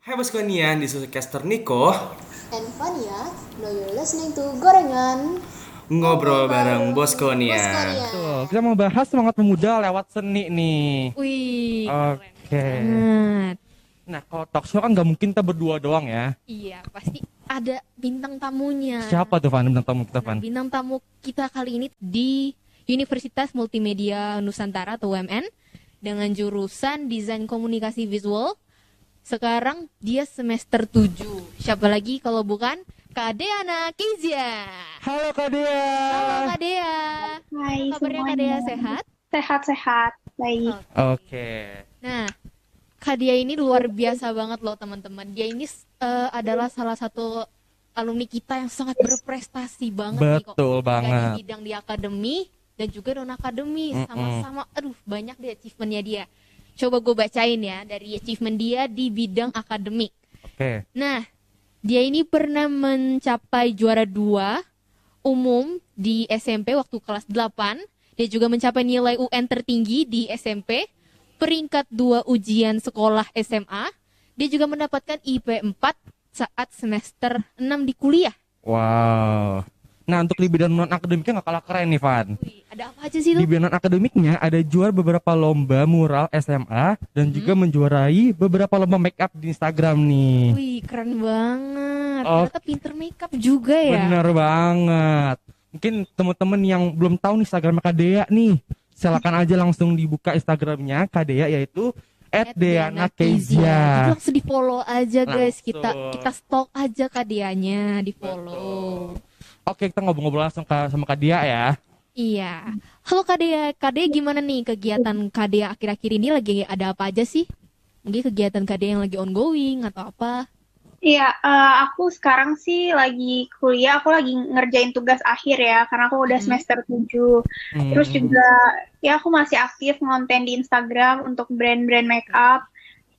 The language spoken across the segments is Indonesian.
Hai Boskonian, di Caster Niko And Fania, now you're listening to Gorengan Ngobrol bareng Boskonian Boskonian. Tuh, kita mau bahas semangat pemuda lewat seni nih. Wih, Oke. banget. Nah, kalau talk show kan nggak mungkin kita berdua doang ya. Iya, pasti ada bintang tamunya. Siapa tuh Van bintang tamu kita Nah, Van? bintang tamu kita kali ini di Universitas Multimedia Nusantara atau UMN dengan jurusan Desain Komunikasi Visual. Sekarang dia semester 7. Siapa lagi kalau bukan Kak Deana Kizia. Halo Kak Dea. Halo Kak Dea. Hai Kabarnya Kak. Dea sehat? Sehat-sehat, baik. Oke. Nah, Kak Dia ini luar biasa banget loh teman-teman. Dia ini eh, adalah salah satu alumni kita yang sangat berprestasi banget nih kok. Betul banget. bidang di akademi dan juga non akademi sama-sama. Aduh banyak deh achievementnya dia. Coba gue bacain ya dari achievement dia di bidang akademik. Oke. Nah, dia ini pernah mencapai juara dua umum di SMP waktu kelas 8. Dia juga mencapai nilai UN tertinggi di SMP, peringkat dua ujian sekolah SMA. Dia juga mendapatkan IP 4 saat semester 6 di kuliah. Wow. Nah, untuk di bidang non akademiknya nggak kalah keren nih Van. Wih, ada apa aja sih Di tuh? bidang non akademiknya ada juara beberapa lomba mural SMA dan juga menjuarai beberapa lomba make up di Instagram nih. Wih, keren banget. Oh. Ternyata pinter makeup juga ya. Bener banget. Mungkin teman-teman yang belum tahu nih Instagram Kak Dea nih, silakan aja langsung dibuka Instagramnya Kak Dea yaitu @deanakezia. Jadi langsung di follow aja guys. Kita Langsung. kita stalk aja kadianya di follow. Oke, kita ngobrol-ngobrol langsung ka- sama Kak Dea ya. Iya. Halo Kadea, Kadea gimana nih kegiatan Kadea akhir-akhir ini lagi ada apa aja sih? Mungkin kegiatan Kadea yang lagi ongoing atau apa? Iya, eh, aku sekarang sih lagi kuliah, aku lagi ngerjain tugas akhir ya, karena aku udah Hmm. semester 7. Hmm. Terus juga, ya aku masih aktif ngonten di Instagram untuk brand-brand makeup.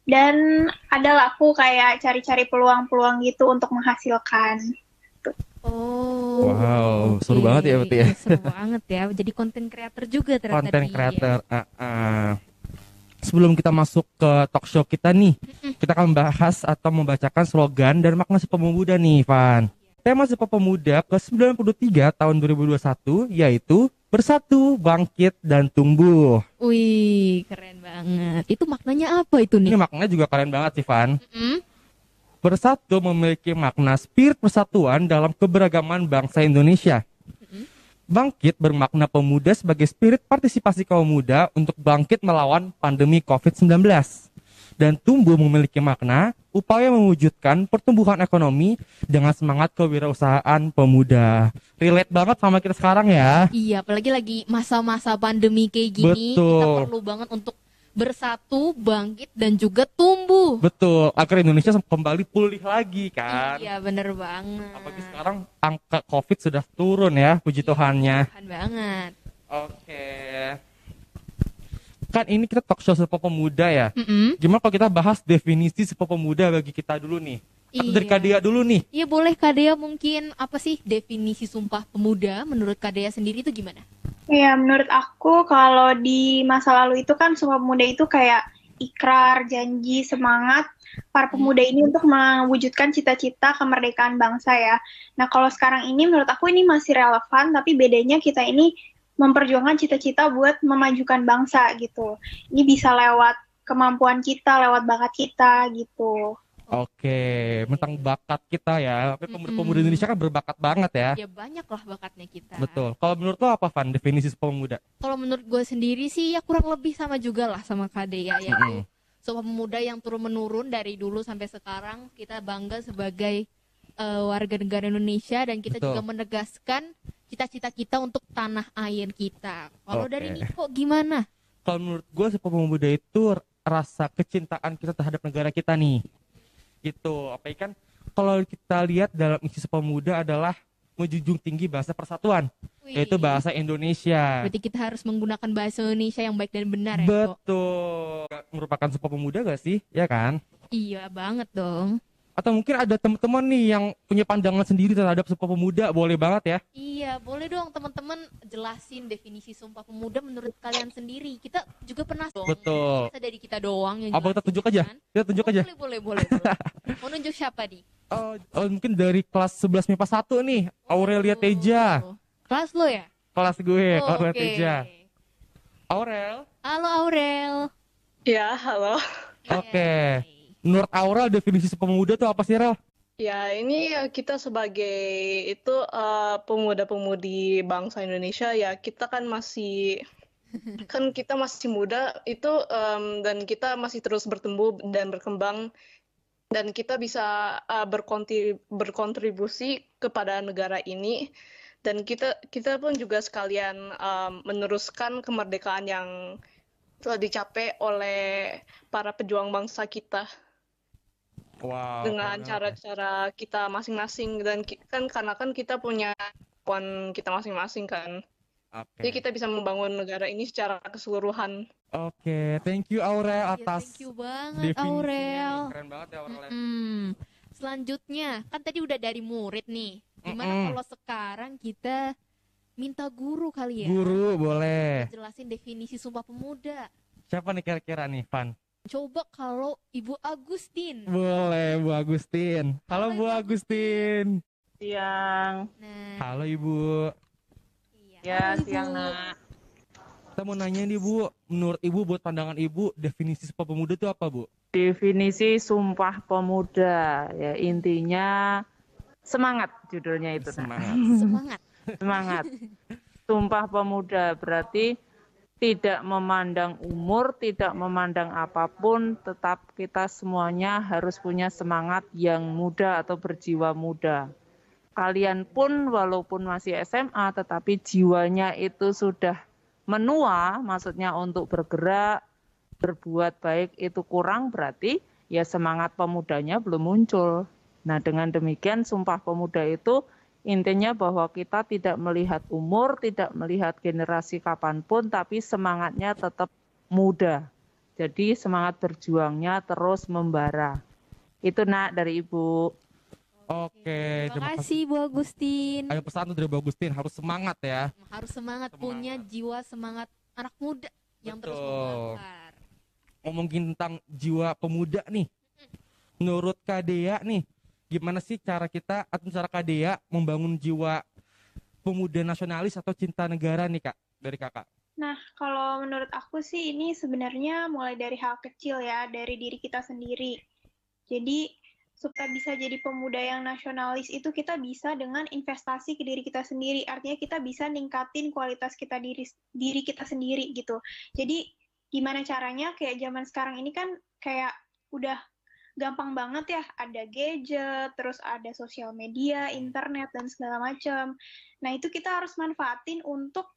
Dan adalah aku kayak cari-cari peluang-peluang gitu untuk menghasilkan. Oh. Wow, seru oke. banget ya berarti ya. Seru banget ya. Jadi konten creator juga ternyata konten dia. creator. Ah, ah. Sebelum kita masuk ke talk show kita nih, kita akan membahas atau membacakan slogan dan makna Sumpah Pemuda nih, Van. Tema Sumpah Pemuda ke-93 tahun 2021 yaitu Bersatu, Bangkit, dan Tumbuh. Wih, keren banget. Itu maknanya apa itu Ini nih? maknanya juga keren banget sih, Van. Mm-mm. Bersatu memiliki makna spirit persatuan dalam keberagaman bangsa Indonesia. Bangkit bermakna pemuda sebagai spirit partisipasi kaum muda untuk bangkit melawan pandemi COVID-19. Dan tumbuh memiliki makna upaya mewujudkan pertumbuhan ekonomi dengan semangat kewirausahaan pemuda. Relate banget sama kita sekarang ya. Iya, apalagi lagi masa-masa pandemi kayak gini, kita Betul. perlu banget untuk bersatu, bangkit dan juga tumbuh. Betul, agar Indonesia kembali pulih lagi kan. Iya, bener banget. Apalagi sekarang angka COVID sudah turun ya, puji Tuhannya. Keren banget. Oke. Kan ini kita talk show Sumpah Pemuda ya. Mm-mm. Gimana kalau kita bahas definisi Sumpah Pemuda bagi kita dulu nih? Atau dari Iya. Kadia dulu nih. Iya boleh Kadea mungkin apa sih definisi sumpah pemuda menurut Kadea sendiri itu gimana? Ya, menurut aku kalau di masa lalu itu kan Sumpah Pemuda itu kayak ikrar, janji, semangat para pemuda ini untuk mewujudkan cita-cita kemerdekaan bangsa ya. Nah, kalau sekarang ini menurut aku ini masih relevan, tapi bedanya kita ini memperjuangkan cita-cita buat memajukan bangsa gitu. Ini bisa lewat kemampuan kita, lewat bakat kita gitu. Oke, tentang bakat kita ya. Tapi pemuda-pemuda. Indonesia kan berbakat banget ya. Ya banyak lah bakatnya kita. Betul. Kalau menurut lo apa Van definisi Pemuda? Kalau menurut gue sendiri sih ya kurang lebih sama juga lah sama Kadea yaitu Mm-mm. sumpah pemuda yang turun menurun dari dulu sampai sekarang kita bangga sebagai eh, warga negara Indonesia dan kita Betul. juga menegaskan cita-cita kita untuk tanah air kita. Kalau Oke. dari Niko gimana? Kalau menurut gue Sumpah Pemuda itu rasa kecintaan kita terhadap negara kita nih. Gitu. Apa kan kalau kita lihat dalam isi Sumpah Pemuda adalah menjunjung tinggi bahasa persatuan, yaitu Wih. bahasa Indonesia. Berarti kita harus menggunakan bahasa Indonesia yang baik dan benar ya, Kok? Betul. Merupakan Sumpah Pemuda gak sih? Ya kan? Iya banget dong. Atau mungkin ada teman-teman nih yang punya pandangan sendiri terhadap Sumpah Pemuda, boleh banget ya. Iya, boleh dong teman-teman jelasin definisi Sumpah Pemuda menurut kalian sendiri. Kita juga pernah dong. Betul. Masa dari kita doang yang Apa kita tunjuk aja? kan? Kita tunjuk Oh, aja. Boleh, boleh, boleh. boleh. Mau nunjuk siapa nih? Oh, oh, mungkin dari kelas 11 MIPA 1 nih, Aurelia Teja. Oh, Kelas lo ya? Kelas gue, Oh, Aurelia Oke. Teja. Aurel. Halo Aurel. Ya, halo. Oke. Menurut Aurel definisi Pemuda tuh apa sih, Rel? Ya, ini ya kita sebagai itu eh, pemuda-pemudi bangsa Indonesia ya kita kan masih kan kita masih muda itu em, dan kita masih terus bertumbuh dan berkembang dan kita bisa eh, berkonti- berkontribusi kepada negara ini dan kita kita pun juga sekalian em, meneruskan kemerdekaan yang telah dicapai oleh para pejuang bangsa kita Wow. dengan cara-cara kita masing-masing dan ki- kan karena kan kita punya kemampuan kita masing-masing kan. Oke. Jadi kita bisa membangun negara ini secara keseluruhan. Oke, thank you Aurel Ya, atas thank you banget definisinya Aurel. nih. Keren banget ya Aurel. ya. Hmm. Selanjutnya, kan tadi udah dari murid nih. Gimana Mm-mm. kalau sekarang kita minta guru kali ya? Guru boleh. Jelasin definisi Sumpah Pemuda. Siapa nih kira-kira nih, Van? Coba kalau Ibu Agustin. Boleh, Bu Agustin. Halo, Halo, Bu Agustin. Siang, Nah, Halo, Ibu. iya. ya Halo, Ibu. siang nak. Kita mau nanya nih, Bu. Menurut Ibu, buat pandangan Ibu, definisi Sumpah Pemuda itu apa, Bu? Definisi Sumpah Pemuda ya intinya semangat judulnya itu. Semangat. Semangat. Semangat. Sumpah Pemuda berarti tidak memandang umur, tidak memandang apa pun, tetap kita semuanya harus punya semangat yang muda atau berjiwa muda. Kalian pun walaupun masih SMA tetapi jiwanya itu sudah menua, maksudnya untuk bergerak, berbuat baik itu kurang berarti ya semangat pemudanya belum muncul. Nah, dengan demikian Sumpah Pemuda itu intinya bahwa kita tidak melihat umur, tidak melihat generasi kapan pun, tapi semangatnya tetap muda. Jadi semangat berjuangnya terus membara. Itu nak dari Ibu. Oke, Terima kasih Bu Agustin. Ada pesan tuh dari Bu Agustin, harus semangat ya. Harus semangat, Semangat. punya jiwa semangat anak muda yang terus Betul. membakar. Ngomongin tentang jiwa pemuda nih. Menurut Kak Dea nih, gimana sih cara kita atau cara Kak Dea membangun jiwa pemuda nasionalis atau cinta negara nih, Kak? Dari Kakak. Nah, kalau menurut aku sih ini sebenarnya mulai dari hal kecil ya, dari diri kita sendiri. Jadi, supaya bisa jadi pemuda yang nasionalis itu kita bisa dengan investasi ke diri kita sendiri. Artinya kita bisa ningkatin kualitas kita diri diri kita sendiri gitu. Jadi, gimana caranya? Kayak zaman sekarang ini kan kayak udah gampang banget ya, ada gadget, terus ada sosial media, internet dan segala macam. Nah, itu kita harus manfaatin untuk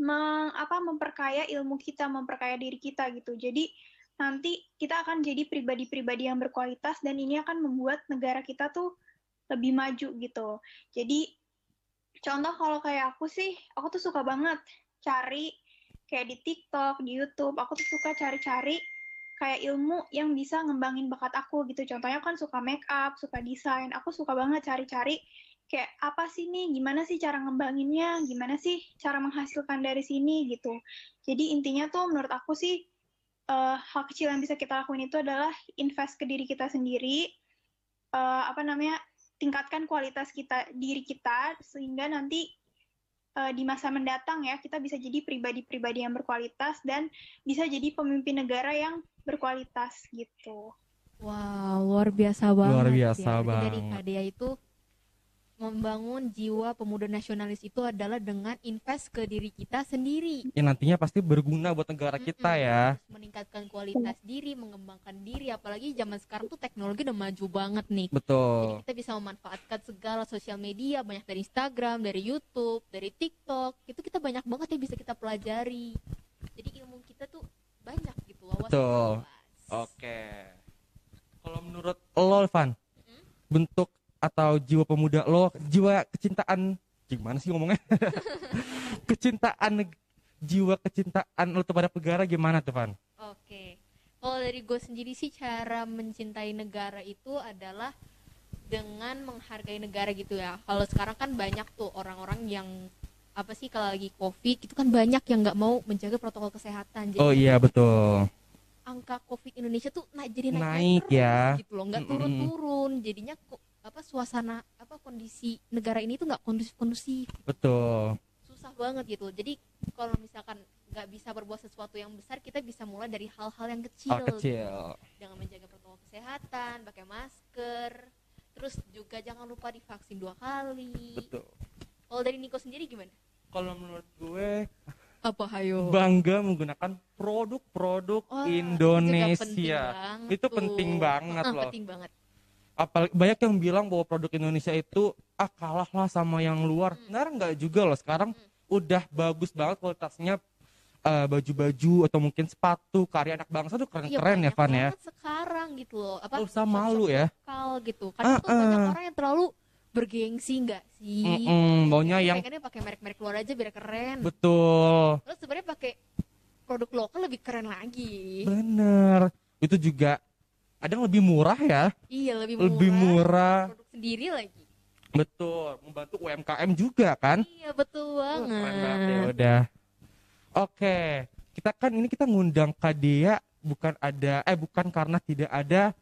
meng, apa memperkaya ilmu kita, memperkaya diri kita gitu. Jadi nanti kita akan jadi pribadi-pribadi yang berkualitas dan ini akan membuat negara kita tuh lebih maju gitu. Jadi contoh kalau kayak aku sih, aku tuh suka banget cari kayak di TikTok, di YouTube, aku tuh suka cari-cari kayak ilmu yang bisa ngembangin bakat aku gitu. Contohnya kan suka make up, suka desain. Aku suka banget cari-cari kayak apa sih nih, gimana sih cara ngembanginnya, gimana sih cara menghasilkan dari sini gitu. Jadi intinya tuh menurut aku sih eh, hal kecil yang bisa kita lakuin itu adalah invest ke diri kita sendiri, eh, apa namanya tingkatkan kualitas kita diri kita sehingga nanti eh, di masa mendatang ya kita bisa jadi pribadi-pribadi yang berkualitas dan bisa jadi pemimpin negara yang berkualitas gitu. Wow, luar biasa banget. Luar biasa ya. Dari banget. Kadea itu membangun jiwa pemuda nasionalis itu adalah dengan invest ke diri kita sendiri. Yang nantinya pasti berguna buat negara kita ya. Meningkatkan kualitas diri, mengembangkan diri, apalagi zaman sekarang tuh teknologi udah maju banget nih. Jadi Betul. kita bisa memanfaatkan segala sosial media, banyak dari Instagram, dari YouTube, dari TikTok. Itu kita banyak banget yang bisa kita pelajari. Jadi ilmu kita tuh banyak gitu, wawasan Betul. Oke. Kalau menurut lo, Van, bentuk atau jiwa pemuda lo, jiwa kecintaan, gimana sih ngomongnya? kecintaan, jiwa kecintaan lo kepada negara gimana tuh, Van? Oke. Kalau dari gue sendiri sih cara mencintai negara itu adalah dengan menghargai negara gitu ya. Kalau sekarang kan banyak tuh orang-orang yang apa sih kalau lagi covid itu kan banyak yang nggak mau menjaga protokol kesehatan. Jadi Oh iya betul. angka covid Indonesia tuh naik jadi naik, Naik ya. gitu loh, nggak turun-turun. Jadinya kok apa suasana apa kondisi negara ini tuh nggak kondusif-kondusif. Betul. susah banget gitu jadi kalau misalkan nggak bisa berbuat sesuatu yang besar kita bisa mulai dari hal-hal yang kecil, Hal kecil. gitu. dengan menjaga protokol kesehatan pakai masker terus juga jangan lupa divaksin dua kali Betul. kalau dari Niko sendiri gimana Kalau menurut gue apa hayo bangga menggunakan produk-produk Wah, itu juga penting Indonesia. banget Itu penting banget Heeh, loh. penting banget Apalagi banyak yang bilang bahwa produk Indonesia itu ah kalah lah sama yang luar. Hmm. Nah, enggak juga loh. Sekarang udah bagus banget kualitasnya eh, baju-baju atau mungkin sepatu karya anak bangsa tuh Iya, keren-keren ya banyak Van ya. banget sekarang gitu loh apa Nggak usah malu ya. lokal gitu kan Ah, tuh banyak ah. orang yang terlalu bergengsi nggak sih Mm-mm, maunya Jadi yang pengennya pakai merek-merek luar aja biar keren betul. Terus sebenarnya pakai produk lokal lebih keren lagi. Bener. Itu juga ada yang lebih murah ya. Iya lebih murah. Lebih murah. Produk sendiri lagi. Betul. Membantu UMKM juga kan. Iya betul Uh, banget. Keren banget ya udah. Oke, kita kan ini kita ngundang Kadea bukan ada eh bukan karena tidak ada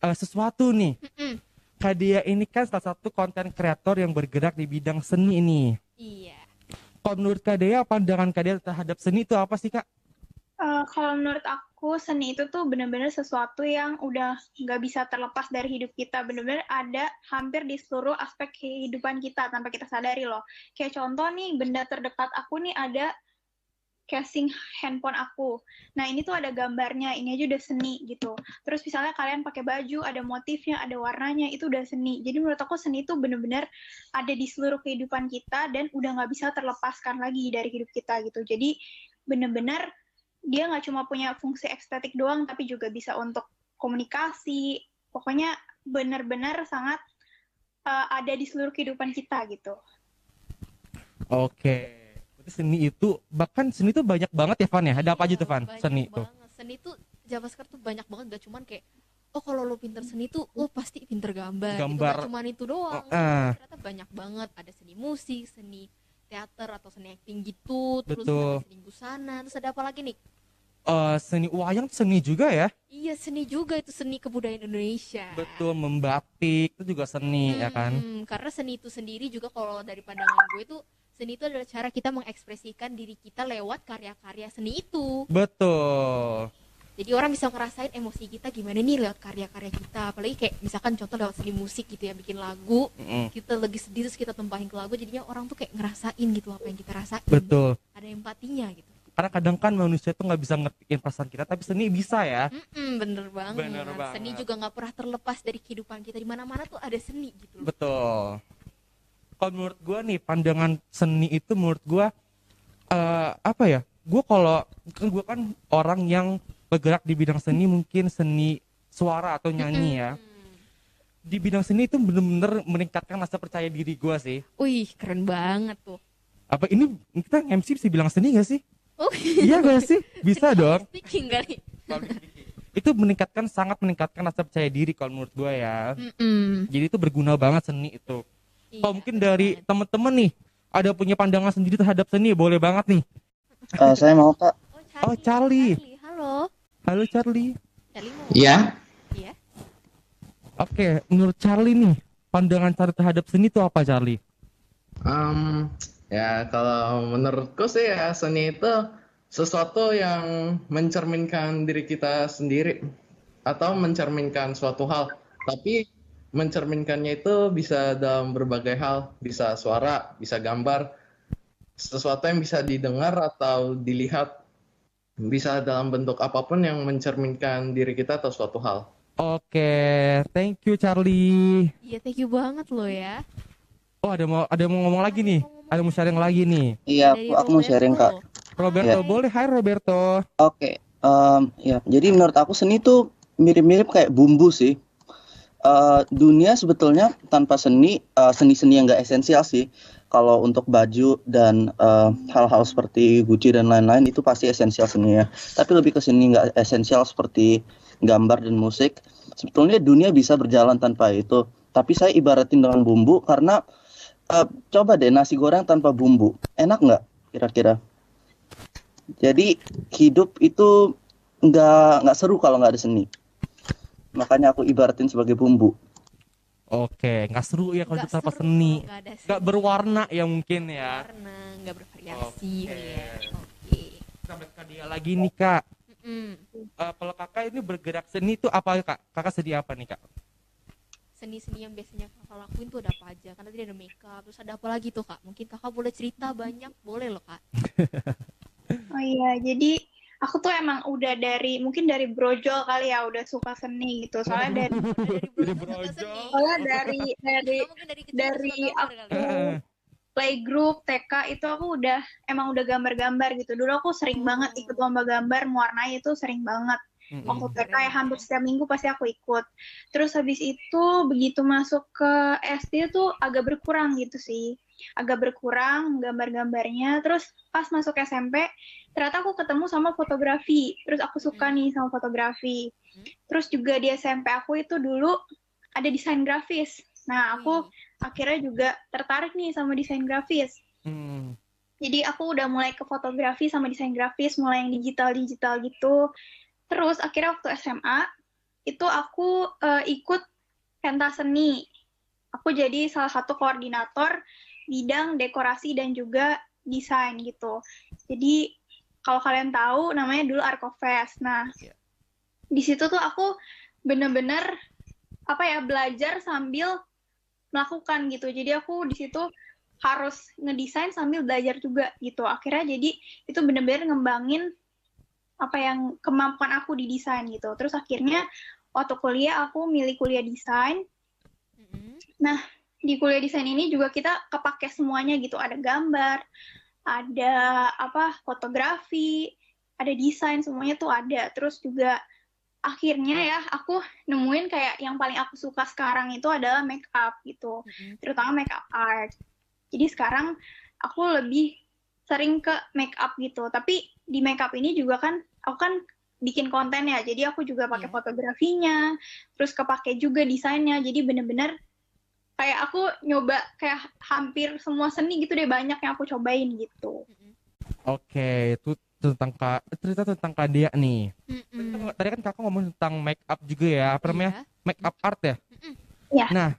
eh, sesuatu nih. Mm-mm. Kadea ini kan salah satu konten kreator yang bergerak di bidang seni ini. Iya. Kalau menurut Kadea pandangan Kadea terhadap seni itu apa sih Kak? Eh, kalau menurut aku seni itu tuh bener-bener sesuatu yang udah nggak bisa terlepas dari hidup kita. Bener-bener ada hampir di seluruh aspek kehidupan kita tanpa kita sadari loh. Kayak contoh nih benda terdekat aku nih ada casing handphone aku. Nah ini tuh ada gambarnya ini aja udah seni gitu. Terus misalnya kalian pakai baju ada motifnya ada warnanya itu udah seni. Jadi menurut aku seni itu bener-bener ada di seluruh kehidupan kita dan udah nggak bisa terlepaskan lagi dari hidup kita gitu. Jadi bener-bener dia nggak cuma punya fungsi estetik doang tapi juga bisa untuk komunikasi pokoknya benar-benar sangat uh, ada di seluruh kehidupan kita gitu Oke. Berarti seni itu bahkan seni itu banyak banget ya Van ya. Ada apa aja tuh Van? banyak Seni itu. banget. Seni tuh zaman sekarang tuh banyak banget gak cuman kayak oh kalau lo pinter seni tuh lo pasti pinter gambar. Gambar. Itu gak cuman itu doang. Oh, ah. Ternyata banyak banget ada seni musik, seni teater atau seni acting gitu, terus Betul. ada seni busana, terus ada apa lagi nih? Eh, seni wayang seni juga ya. Iya seni juga itu seni kebudayaan Indonesia. Betul, membatik itu juga seni ya kan. Hmm, karena seni itu sendiri juga kalau dari pandangan gue itu seni itu adalah cara kita mengekspresikan diri kita lewat karya-karya seni itu. Betul. Jadi orang bisa ngerasain emosi kita gimana nih lewat karya-karya kita. Apalagi kayak misalkan contoh lewat seni musik gitu ya bikin lagu, Mm-mm. kita lagi sedih terus kita tempahin ke lagu jadinya orang tuh kayak ngerasain gitu apa yang kita rasain. Betul. Ada empatinya gitu. Karena kadang kan manusia tuh nggak bisa ngertiin perasaan kita, tapi seni bisa ya. Mm-mm, bener banget. Bener banget. Seni juga nggak pernah terlepas dari kehidupan kita di mana-mana tuh ada seni gitu loh. Betul. Kalau menurut gua nih pandangan seni itu menurut gua eh apa ya? Gua kalau kan gua kan orang yang bergerak di bidang seni mungkin seni suara atau nyanyi ya. Di bidang seni itu bener-bener meningkatkan rasa percaya diri gua sih. Wih, keren banget tuh. Apa ini kita MC bisa bilang seni gak sih? Oh, iya gak sih? Bisa dong. Speaking kali. Itu meningkatkan sangat meningkatkan rasa percaya diri kalau menurut gua ya. Mm-mm. Jadi itu berguna banget seni itu. Iya, Kalau mungkin dari banget. temen-temen nih ada punya pandangan sendiri terhadap seni, boleh banget nih. Eh, saya mau kak. Oh, Charlie. Halo. Halo Charlie. Charlie mau. Iya. Iya. Oke, menurut Charlie nih, pandangan Charlie terhadap seni itu apa Charlie? Em, ya kalau menurutku sih ya seni itu sesuatu yang mencerminkan diri kita sendiri atau mencerminkan suatu hal. Tapi mencerminkannya itu bisa dalam berbagai hal, bisa suara, bisa gambar, sesuatu yang bisa didengar atau dilihat, bisa dalam bentuk apa pun yang mencerminkan diri kita atau suatu hal. Oke, thank you Charlie. Iya, thank you banget loh ya. Oh, ada mau ada mau ngomong lagi nih. Ada mau sharing lagi nih. Iya, aku, aku mau sharing kak. Roberto, Iya. boleh? Hai Roberto. Oke, em, ya. Jadi menurut aku seni tuh mirip-mirip kayak bumbu sih. Eh, dunia sebetulnya tanpa seni, eh, seni-seni yang nggak esensial sih. Kalau untuk baju dan eh, hal-hal seperti Gucci dan lain-lain itu pasti esensial seninya. Tapi lebih ke seni nggak esensial seperti gambar dan musik. Sebetulnya dunia bisa berjalan tanpa itu. Tapi saya ibaratin dengan bumbu karena eh, coba deh nasi goreng tanpa bumbu, enak nggak kira-kira? Jadi hidup itu nggak nggak seru kalau nggak ada seni. Makanya aku ibaratin sebagai bumbu. Oke, nggak seru ya kalau tanpa seru, seni. nggak berwarna ya mungkin ya. Warna, nggak bervariasi Oke. ya. Oke. Kita balik ke dia lagi nih kak. Mm-mm. Eh, kalau kakak ini bergerak seni itu apa kak? Kakak sedih apa nih kak? Seni-seni yang biasanya kakak lakuin tuh ada apa aja? Karena tadi ada makeup, terus ada apa lagi tuh kak? Mungkin kakak boleh cerita banyak, boleh loh kak. Oh iya, jadi aku tuh emang udah dari mungkin dari brojol kali ya udah suka seni gitu. Soalnya dari Dari brojol. soalnya dari dari dari dari aku ya? playgroup TK itu aku udah emang udah gambar-gambar gitu. Dulu aku sering banget ikut lomba gambar mewarnai itu sering banget. Mm-mm. Waktu TK ya hampir setiap minggu pasti aku ikut. Terus habis itu begitu masuk ke SD tuh agak berkurang gitu sih. Agak berkurang gambar-gambarnya. Terus pas masuk SMP ternyata aku ketemu sama fotografi. Terus aku suka Hmm. nih sama fotografi. Hmm. Terus juga di SMP aku itu dulu ada desain grafis. Nah, aku Wih. akhirnya juga tertarik nih sama desain grafis. Hmm. Jadi aku udah mulai ke fotografi sama desain grafis, mulai yang digital-digital gitu. Terus akhirnya waktu SMA itu aku eh, ikut pentas seni. Aku jadi salah satu koordinator bidang dekorasi dan juga desain gitu. Jadi kalau kalian tahu namanya dulu Arcofest. Nah, Iya. di situ tuh aku bener-bener apa ya belajar sambil melakukan gitu. Jadi aku di situ harus ngedesain sambil belajar juga gitu. Akhirnya jadi itu bener-bener ngembangin apa yang kemampuan aku di desain gitu. Terus akhirnya waktu kuliah aku milih kuliah desain. Mm-mm. Di kuliah desain ini juga kita kepake semuanya gitu. Ada gambar, ada apa fotografi, ada desain semuanya tuh ada. Terus juga akhirnya ya aku nemuin kayak yang paling aku suka sekarang itu adalah make up gitu Mm-mm. terutama makeup art. Jadi sekarang aku lebih sering ke makeup gitu. Tapi di makeup ini juga kan aku kan bikin konten ya. Jadi aku juga pakai Iya. fotografinya, terus kepake juga desainnya. Jadi bener-bener kayak aku nyoba kayak hampir semua seni gitu deh banyak yang aku cobain gitu. Oke, itu tentang kak cerita tentang kak Dia nih. Mm-mm. Tadi kan kakak ngomong tentang make up juga ya, apa namanya? Iya. Make up art ya. Iya. Nah,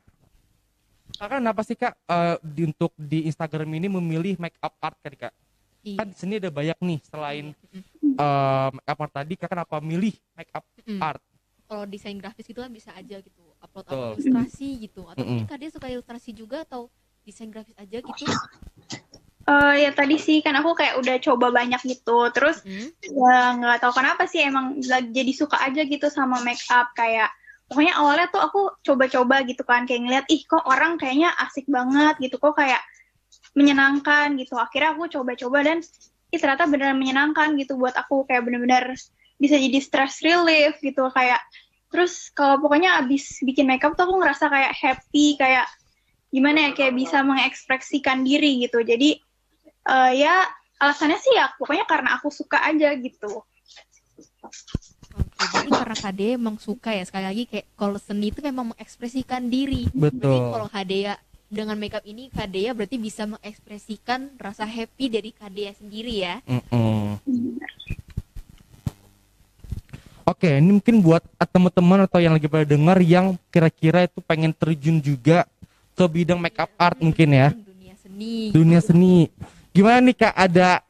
kakak kenapa sih kak eh, di, untuk di Instagram ini memilih make up art kan kak? Iya. Kan di sini ada banyak nih selain Mm-mm. eh, make up art tadi, kakak kenapa milih make up Mm-mm. art? Kalau desain grafis gitu kan bisa aja gitu, upload Betul. upload ilustrasi gitu. Atau Mm-mm. mungkin kak dia suka ilustrasi juga atau desain grafis aja gitu. Eh ya tadi sih kan aku kayak udah coba banyak gitu. Terus Mm. ya nggak tahu kenapa sih emang lagi jadi suka aja gitu sama make up kayak pokoknya awalnya tuh aku coba-coba gitu kan kayak ngeliat ih kok orang kayaknya asik banget gitu kok kayak menyenangkan gitu akhirnya aku coba-coba dan ih ternyata beneran menyenangkan gitu buat aku kayak bener-bener bisa jadi stress relief gitu kayak terus kalau pokoknya abis bikin makeup tuh aku ngerasa kayak happy kayak gimana ya kayak bisa mengekspresikan diri gitu jadi eh, ya alasannya sih ya pokoknya karena aku suka aja gitu Oke, jadi karena KD emang suka ya sekali lagi kayak kalau seni itu memang mengekspresikan diri. Berarti Betul. kalau Kadea dengan makeup ini Kadea berarti bisa mengekspresikan rasa happy dari Kadea sendiri ya. Mm-mm. Oke, ini mungkin buat teman-teman atau yang lagi pada dengar yang kira-kira itu pengen terjun juga ke bidang makeup art mungkin ya, Dunia seni. dunia seni. Gimana nih kak? Ada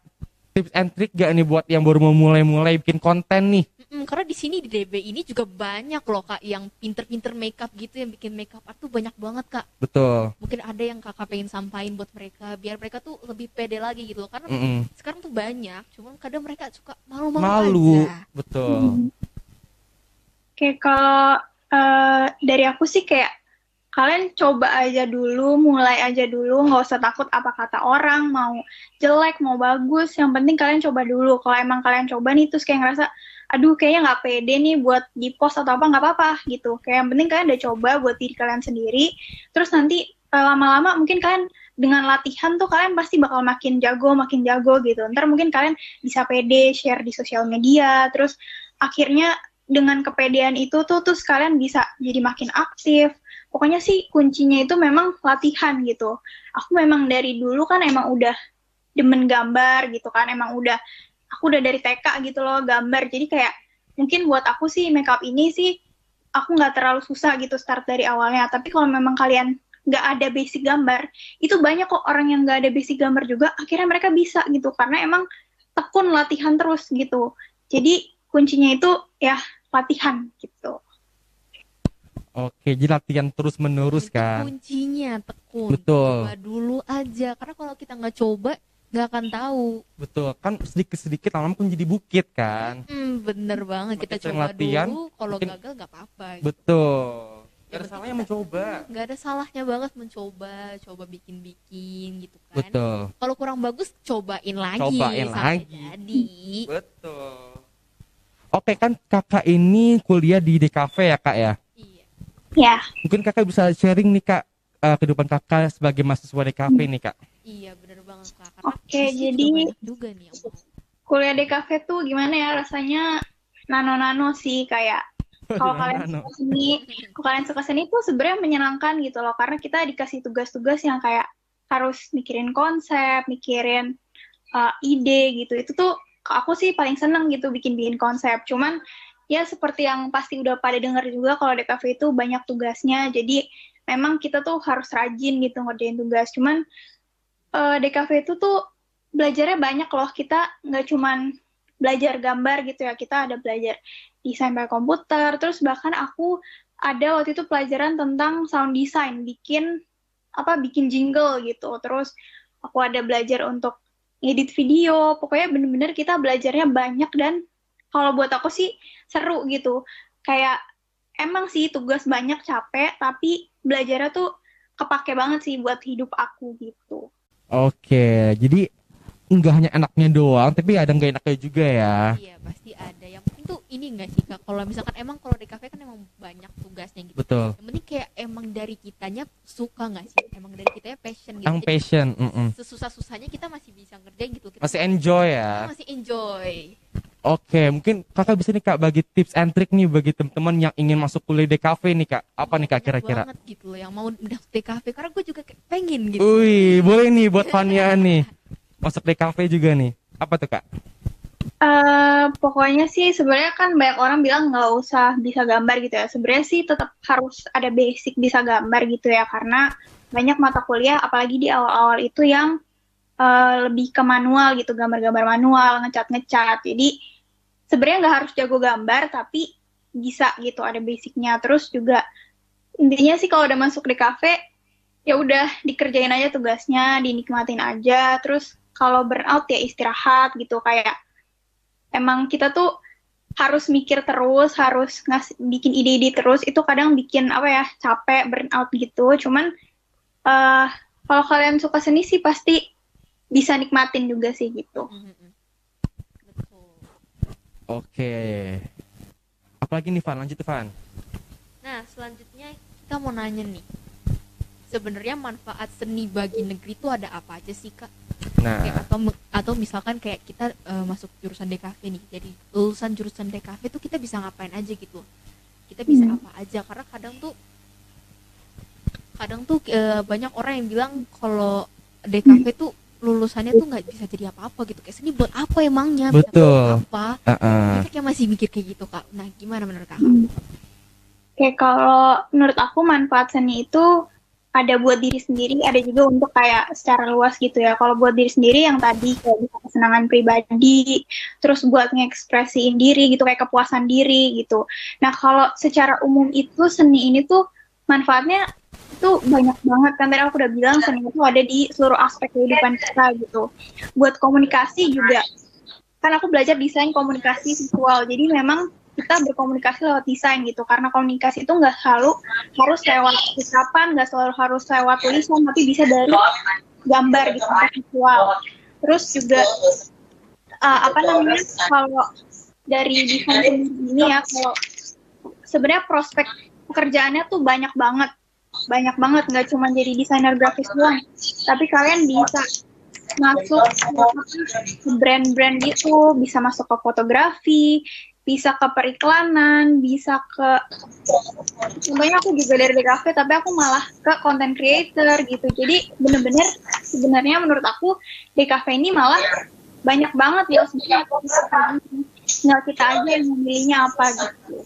tips and trick gak nih buat yang baru mau mulai-mulai bikin konten nih? Mm, karena di sini di DB ini juga banyak loh kak yang pinter-pinter makeup gitu yang bikin makeup art tuh banyak banget kak. Betul. Mungkin ada yang kakak pengen sampaikan buat mereka biar mereka tuh lebih pede lagi gitu loh. Karena Mm-mm. sekarang tuh banyak, cuman kadang mereka suka malu-malu Malu, aja. betul. Kayak kalau eh, dari aku sih kayak kalian coba aja dulu, mulai aja dulu, nggak usah takut apa kata orang, mau jelek, mau bagus, yang penting kalian coba dulu. Kalau emang kalian coba nih terus kayak ngerasa, aduh kayaknya nggak pede nih buat di post atau apa, nggak apa-apa gitu. Kayak yang penting kalian udah coba buat diri kalian sendiri, terus nanti eh, lama-lama mungkin kalian dengan latihan tuh kalian pasti bakal makin jago, makin jago gitu. Ntar mungkin kalian bisa pede, share di sosial media, terus akhirnya dengan kepedean itu tuh terus kalian bisa jadi makin aktif, pokoknya sih kuncinya itu memang latihan gitu. Aku memang dari dulu kan emang udah demen gambar gitu kan, emang udah aku udah dari TK gitu loh gambar. Jadi kayak mungkin buat aku sih makeup ini sih aku nggak terlalu susah gitu start dari awalnya. Tapi kalau memang kalian nggak ada basic gambar, itu banyak kok orang yang nggak ada basic gambar juga, akhirnya mereka bisa gitu karena emang tekun latihan terus gitu. Jadi kuncinya itu ya latihan gitu. Oke, jadi latihan terus menerus Itu kan. kuncinya tekun. Betul. Coba dulu aja. Karena kalau kita nggak coba, nggak akan tahu. Betul. Kan sedikit-sedikit lama-lama kan jadi bukit kan. Hmm, bener banget. Kita Makin coba latihan, dulu. Kalau makin- gagal nggak apa-apa. Betul. Gak ada Yang salahnya kita- mencoba. Nggak ada salahnya banget mencoba, coba bikin-bikin gitu kan. Betul. Kalau kurang bagus, cobain lagi. Cobain sampai lagi. Jadi. Betul. Oke kan kakak ini kuliah di DKV ya kak ya. Ya, Mungkin kakak bisa sharing nih kak eh, kehidupan kakak sebagai mahasiswa DKV nih kak. Iya, bener banget kak. Karena Oke, jadi- juga nih yang mau. kuliah di cafe tuh gimana ya rasanya nano-nano sih kayak kalau kalian Nano. suka seni, kalau kalian suka seni tuh sebenarnya menyenangkan gitu loh karena kita dikasih tugas-tugas yang kayak harus mikirin konsep, mikirin uh, ide gitu. Itu tuh aku sih paling seneng gitu bikin-bikin konsep. Cuman ya seperti yang pasti udah pada denger juga kalau DKV itu banyak tugasnya. Jadi memang kita tuh harus rajin gitu ngerjain tugas. Cuman eh, DKV itu tuh belajarnya banyak loh. Kita nggak cuman belajar gambar gitu ya. Kita ada belajar desain pakai komputer. Terus bahkan aku ada waktu itu pelajaran tentang sound design, bikin apa bikin jingle gitu. Terus aku ada belajar untuk edit video. Pokoknya bener-bener kita belajarnya banyak dan kalau buat aku sih seru gitu. Kayak emang sih tugas banyak capek, tapi belajarnya tuh kepake banget sih buat hidup aku gitu. Oke, jadi nggak hanya enaknya doang, tapi ada nggak enaknya juga ya. Iya, pasti ada. Tuh ini nggak sih kak? Kalau misalkan emang kalau di kafe kan emang banyak tugasnya gitu. Betul. Yang penting kayak emang dari kitanya suka nggak sih? Emang dari kitanya passion gitu. Yang Jadi passion, mm-mm. Sesusah-susahnya kita masih bisa ngerjain gitu. Kita masih enjoy kita ya. masih enjoy. Oke, mungkin kakak bisa nih kak bagi tips and trick nih bagi teman-teman yang ingin masuk kuliah di kafe nih kak. Apa nih kak kira-kira? banget gitu loh yang mau di kafe karena gue juga pengen gitu. Wih, boleh nih buat Fania nih masuk di kafe juga nih. Apa tuh kak? Eh, pokoknya sih sebenarnya kan banyak orang bilang nggak usah bisa gambar gitu ya. Sebenarnya sih tetap harus ada basic bisa gambar gitu ya karena banyak mata kuliah apalagi di awal-awal itu yang eh, lebih ke manual gitu, gambar-gambar manual, ngecat-ngecat. Jadi sebenarnya nggak harus jago gambar tapi bisa gitu ada basicnya. Terus juga intinya sih kalau udah masuk di kafe ya udah dikerjain aja tugasnya, dinikmatin aja. Terus kalau burnout ya istirahat gitu kayak emang kita tuh harus mikir terus, harus ngasih bikin ide-ide terus. Itu kadang bikin apa ya capek, burnout gitu. Cuman eh kalau kalian suka seni sih pasti bisa nikmatin juga sih gitu. Oke. Apalagi nih Van, lanjut Van. Nah, selanjutnya kita mau nanya nih. Sebenarnya manfaat seni bagi negeri itu ada apa aja sih, Kak? Nah, Kayak atau atau misalkan kayak kita eh, masuk jurusan DKV nih. Jadi lulusan jurusan DKV tuh kita bisa ngapain aja gitu. Kita bisa Hmm. apa aja karena kadang tuh kadang tuh eh, banyak orang yang bilang kalau DKV tuh lulusannya tuh nggak bisa jadi apa-apa gitu. Kayak seni buat apa emangnya? Betul. buat apa? uh-uh. Kita kayak masih mikir kayak gitu, Kak. Nah, gimana menurut Kakak? Kayak kalau menurut aku manfaat seni itu ada buat diri sendiri, ada juga untuk kayak secara luas gitu ya. Kalau buat diri sendiri yang tadi kayak kesenangan pribadi, terus buat ngekspresiin diri gitu, kayak kepuasan diri gitu. Nah kalau secara umum itu seni ini tuh manfaatnya itu banyak banget kan tadi aku udah bilang seni itu ada di seluruh aspek kehidupan kita gitu. Buat komunikasi juga, kan aku belajar desain komunikasi visual, jadi memang kita berkomunikasi lewat desain gitu. Karena komunikasi itu nggak selalu harus lewat ucapan nggak selalu harus lewat tulisan tapi bisa dari gambar gitu visual. Terus juga uh, apa namanya kalau dari desain ini ya kalau sebenarnya prospek pekerjaannya tuh banyak banget. Banyak banget nggak cuma jadi desainer grafis doang. Tapi kalian bisa masuk ke brand-brand gitu bisa masuk ke fotografi bisa ke periklanan, bisa ke contohnya aku juga dari DKV tapi aku malah ke content creator gitu. Jadi bener-bener sebenarnya menurut aku DKV ini malah banyak banget ya sebenarnya tinggal kita aja yang memilihnya apa gitu.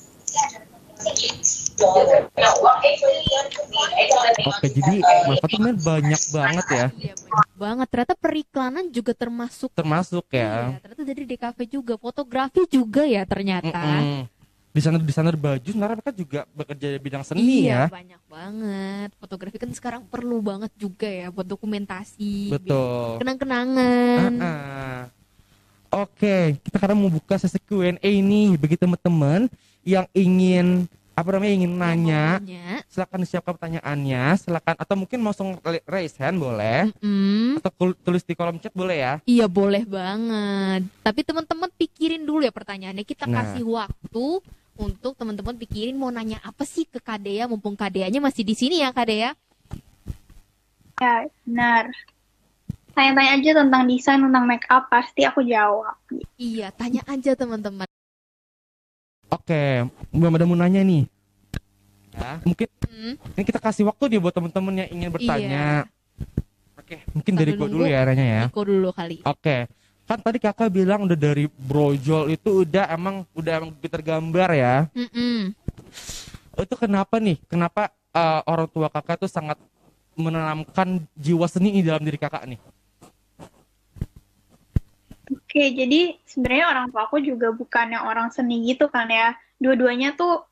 Oke, jadi manfaatnya banyak banget ya. Iya, banyak banget. Ternyata periklanan juga termasuk. Termasuk Iya, ya. ternyata dari DKV juga, fotografi juga ya ternyata. Mm-mm. Desainer desainer baju sebenarnya mereka juga bekerja di bidang seni iya, ya. banyak banget. Fotografi kan sekarang perlu banget juga ya buat dokumentasi. Betul. Kenang-kenangan. Ah-ah. Oke, kita sekarang mau buka sesi Q&A ini bagi teman-teman yang ingin apa namanya ingin nanya, Nanya. silakan disiapkan pertanyaannya, silakan atau mungkin langsung raise hand boleh Mm, atau tulis di kolom chat boleh ya. Iya boleh banget. Tapi teman-teman pikirin dulu ya pertanyaannya. Kita Nah. kasih waktu untuk teman-teman pikirin mau nanya apa sih ke Kadea mumpung Kadeanya masih di sini ya Kadea. Ya, benar. Tanya-tanya aja tentang desain, tentang make up, pasti aku jawab. Iya, tanya aja teman-teman. Oke, belum ada mau nanya nih. Ya, mungkin Hmm. ini kita kasih waktu dia buat teman-teman yang ingin bertanya. Oke, mungkin dari Sambil gua dulu nunggu, ya nanya ya. Niko dulu kali. Oke. Kan tadi kakak bilang udah dari brojol itu udah emang udah emang pinter gambar ya. Mm-mm. Itu kenapa nih? Kenapa eh, orang tua kakak tuh sangat menanamkan jiwa seni di dalam diri kakak nih? Oke, jadi sebenarnya orang tua aku juga bukannya orang seni gitu kan ya. Dua-duanya tuh,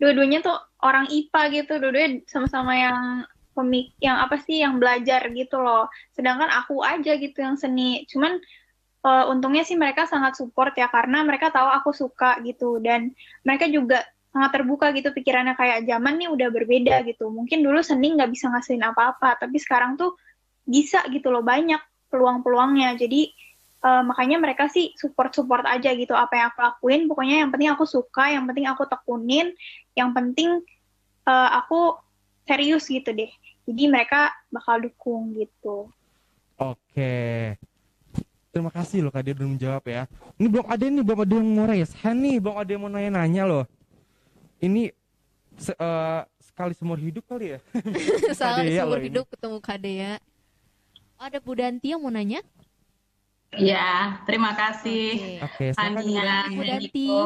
dua-duanya tuh orang IPA gitu. Dua-duanya sama-sama yang pemik, yang apa sih, yang belajar gitu loh. Sedangkan aku aja gitu yang seni. Cuman eh, untungnya sih mereka sangat support ya karena mereka tahu aku suka gitu dan mereka juga sangat terbuka gitu pikirannya kayak zaman nih udah berbeda gitu. Mungkin dulu seni nggak bisa ngasihin apa-apa, tapi sekarang tuh bisa gitu loh banyak peluang-peluangnya. Jadi eh, makanya mereka sih support-support aja gitu apa yang aku lakuin. Pokoknya yang penting aku suka, yang penting aku tekunin, yang penting eh, aku serius gitu deh. Jadi mereka bakal dukung gitu. Oke. Terima kasih loh Kak dia udah menjawab ya. Ini belum ada nih, belum ada yang mau raise hand nih, belum ada yang mau nanya-nanya loh. Ini se- eh, sekali seumur hidup kali ya. Salah Kadea seumur loh ini. hidup ketemu Kadea. Oh, ada Bu Danti yang mau nanya? Ya, terima kasih Bu Fania. Bu dan. Niko.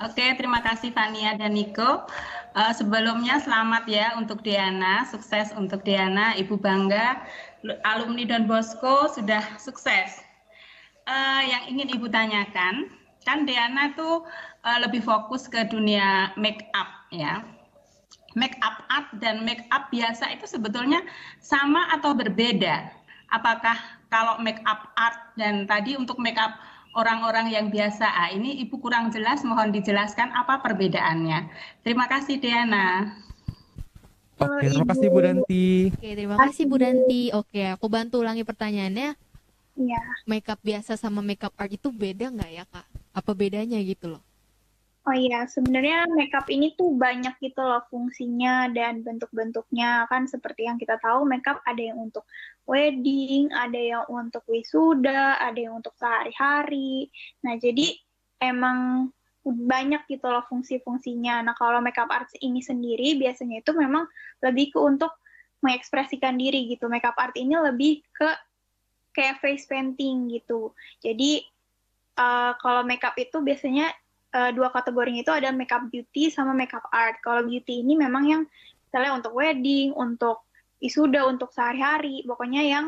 Oke, terima kasih Fania dan Niko. Eh, sebelumnya selamat ya untuk Diana, sukses untuk Diana, Ibu bangga lu- alumni Don Bosco sudah sukses. Eh, yang ingin Ibu tanyakan, kan Diana tuh eh, lebih fokus ke dunia make up ya. Make up art dan make up biasa itu sebetulnya sama atau berbeda? Apakah kalau make up art dan tadi untuk make up orang-orang yang biasa, ah, ini Ibu kurang jelas, mohon dijelaskan apa perbedaannya. Terima kasih Diana. Oke, terima kasih Bu Danti. Oke, terima kasih Bu Danti. Oke, aku bantu ulangi pertanyaannya. Iya. Makeup biasa sama makeup art itu beda nggak ya kak? Apa bedanya gitu loh? Oh iya, sebenarnya makeup ini tuh banyak gitu loh fungsinya dan bentuk-bentuknya kan seperti yang kita tahu makeup ada yang untuk wedding, ada yang untuk wisuda, ada yang untuk sehari-hari. Nah, jadi emang banyak gitu loh fungsi-fungsinya. Nah, kalau makeup arts ini sendiri biasanya itu memang lebih ke untuk mengekspresikan diri gitu. Makeup art ini lebih ke kayak face painting gitu. Jadi eh, kalau makeup itu biasanya eh, dua kategorinya itu ada makeup beauty sama makeup art. Kalau beauty ini memang yang misalnya untuk wedding, untuk wisuda, untuk sehari-hari, pokoknya yang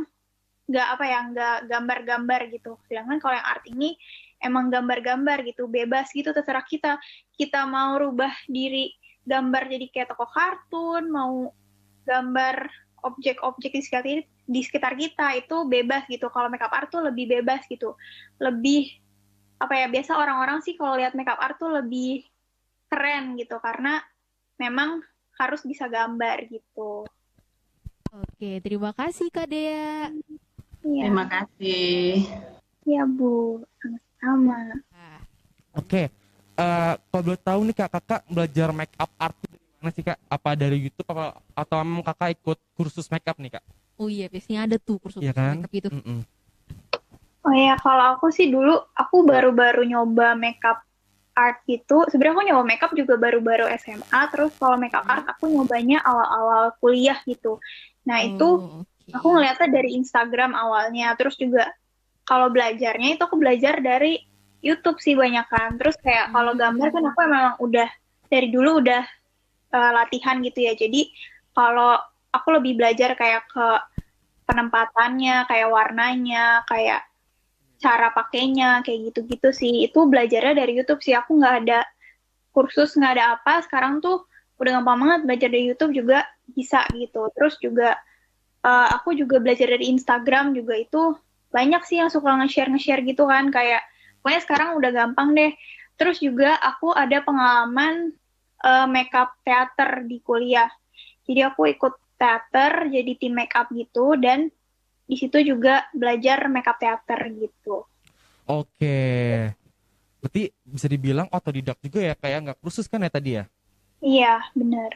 nggak apa ya, nggak gambar-gambar gitu. Sedangkan kalau yang art ini emang gambar-gambar gitu, bebas gitu, terserah kita. Kita mau rubah diri gambar jadi kayak toko kartun, mau gambar objek-objek di sekitar di sekitar kita itu bebas gitu. Kalau makeup art tuh lebih bebas gitu, lebih apa ya biasa orang-orang sih kalau lihat makeup art tuh lebih keren gitu karena memang harus bisa gambar gitu. Oke, terima kasih Kak Dea. Iya, Terima kasih. iya Bu, sama-sama. Oke. Eh, kalau boleh tahu nih Kak, Kakak belajar make up art itu dari mana sih Kak? Apa dari YouTube apa atau memang Kakak ikut kursus make up nih Kak? Oh iya, biasanya ada tuh kursus Iya kan? makeup gitu. Mm-mm. Oh ya, kalau aku sih dulu aku baru-baru nyoba makeup art gitu. Sebenarnya aku nyoba makeup juga baru-baru SMA, terus kalau makeup art aku nyobanya awal-awal kuliah gitu. Nah, itu Oh, oke. aku ngeliatnya dari Instagram awalnya, terus juga kalau belajarnya itu aku belajar dari YouTube sih banyak kan. Terus kayak kalau gambar kan aku emang udah dari dulu udah eh, latihan gitu ya. Jadi kalau aku lebih belajar kayak ke penempatannya, kayak warnanya, kayak cara pakainya, kayak gitu-gitu sih. Itu belajarnya dari YouTube sih. Aku nggak ada kursus, nggak ada apa. Sekarang tuh udah gampang banget belajar dari YouTube juga bisa gitu. Terus juga eh, aku juga belajar dari Instagram juga itu banyak sih yang suka nge-share nge-share gitu kan kayak pokoknya sekarang udah gampang deh. Terus juga aku ada pengalaman eh, makeup teater di kuliah. Jadi aku ikut teater jadi tim makeup gitu dan di situ juga belajar makeup teater gitu. Oke. Berarti bisa dibilang otodidak juga ya kayak nggak kursus kan ya tadi ya? Iya, bener.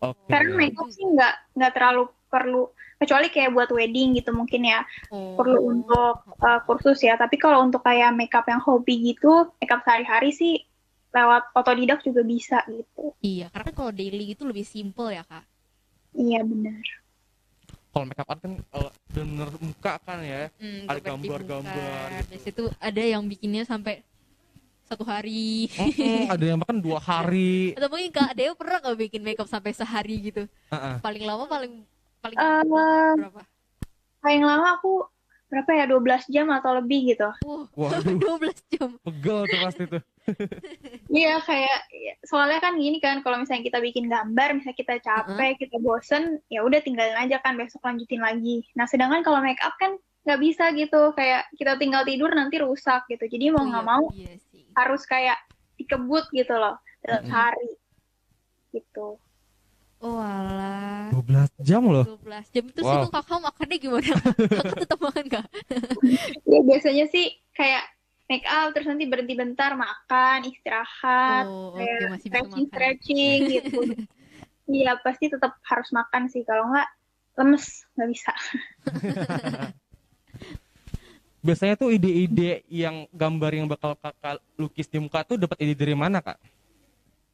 Oke. Karena makeup sih nggak nggak terlalu perlu kecuali kayak buat wedding gitu mungkin ya Oh. perlu untuk uh, kursus ya. Tapi kalau untuk kayak makeup yang hobi gitu, makeup sehari-hari sih lewat otodidak juga bisa gitu. Iya, karena kan kalau daily gitu lebih simple ya, Kak. Iya benar. Kalau makeup art kan eh, bener muka kan ya. Hmm, Ada gambar di gambar-gambar. Biasanya tuh ada yang bikinnya sampai satu hari. Mm-mm, ada yang bahkan dua hari. Atau mungkin Kak Deo pernah nggak bikin makeup sampai sehari gitu? Heeh. Paling lama paling paling Eh, berapa? Paling lama aku berapa ya 12 jam atau lebih gitu. Wah, Waduh, 12 jam. pegel tuh pasti tuh. Iya kayak soalnya kan gini kan kalau misalnya kita bikin gambar, misalnya kita capek, kita bosen, ya udah tinggalin aja kan besok lanjutin lagi. Nah sedangkan kalau make up kan nggak bisa gitu, kayak kita tinggal tidur nanti rusak gitu. Jadi mau nggak mau Iya sih. Harus kayak dikebut gitu loh dalam Mm-mm. sehari gitu. Oh alah. 12 jam loh. 12 jam itu sih Wow. kakak makannya gimana? kakak tetap makan nggak? Ya biasanya sih kayak make up terus nanti berhenti bentar makan, istirahat, Oh, oke, kayak masih stretching makan. stretching gitu. Iya pasti tetap harus makan sih kalau nggak lemes nggak bisa. Biasanya tuh ide-ide yang gambar yang bakal kakak lukis di muka tuh dapat ide dari mana kak?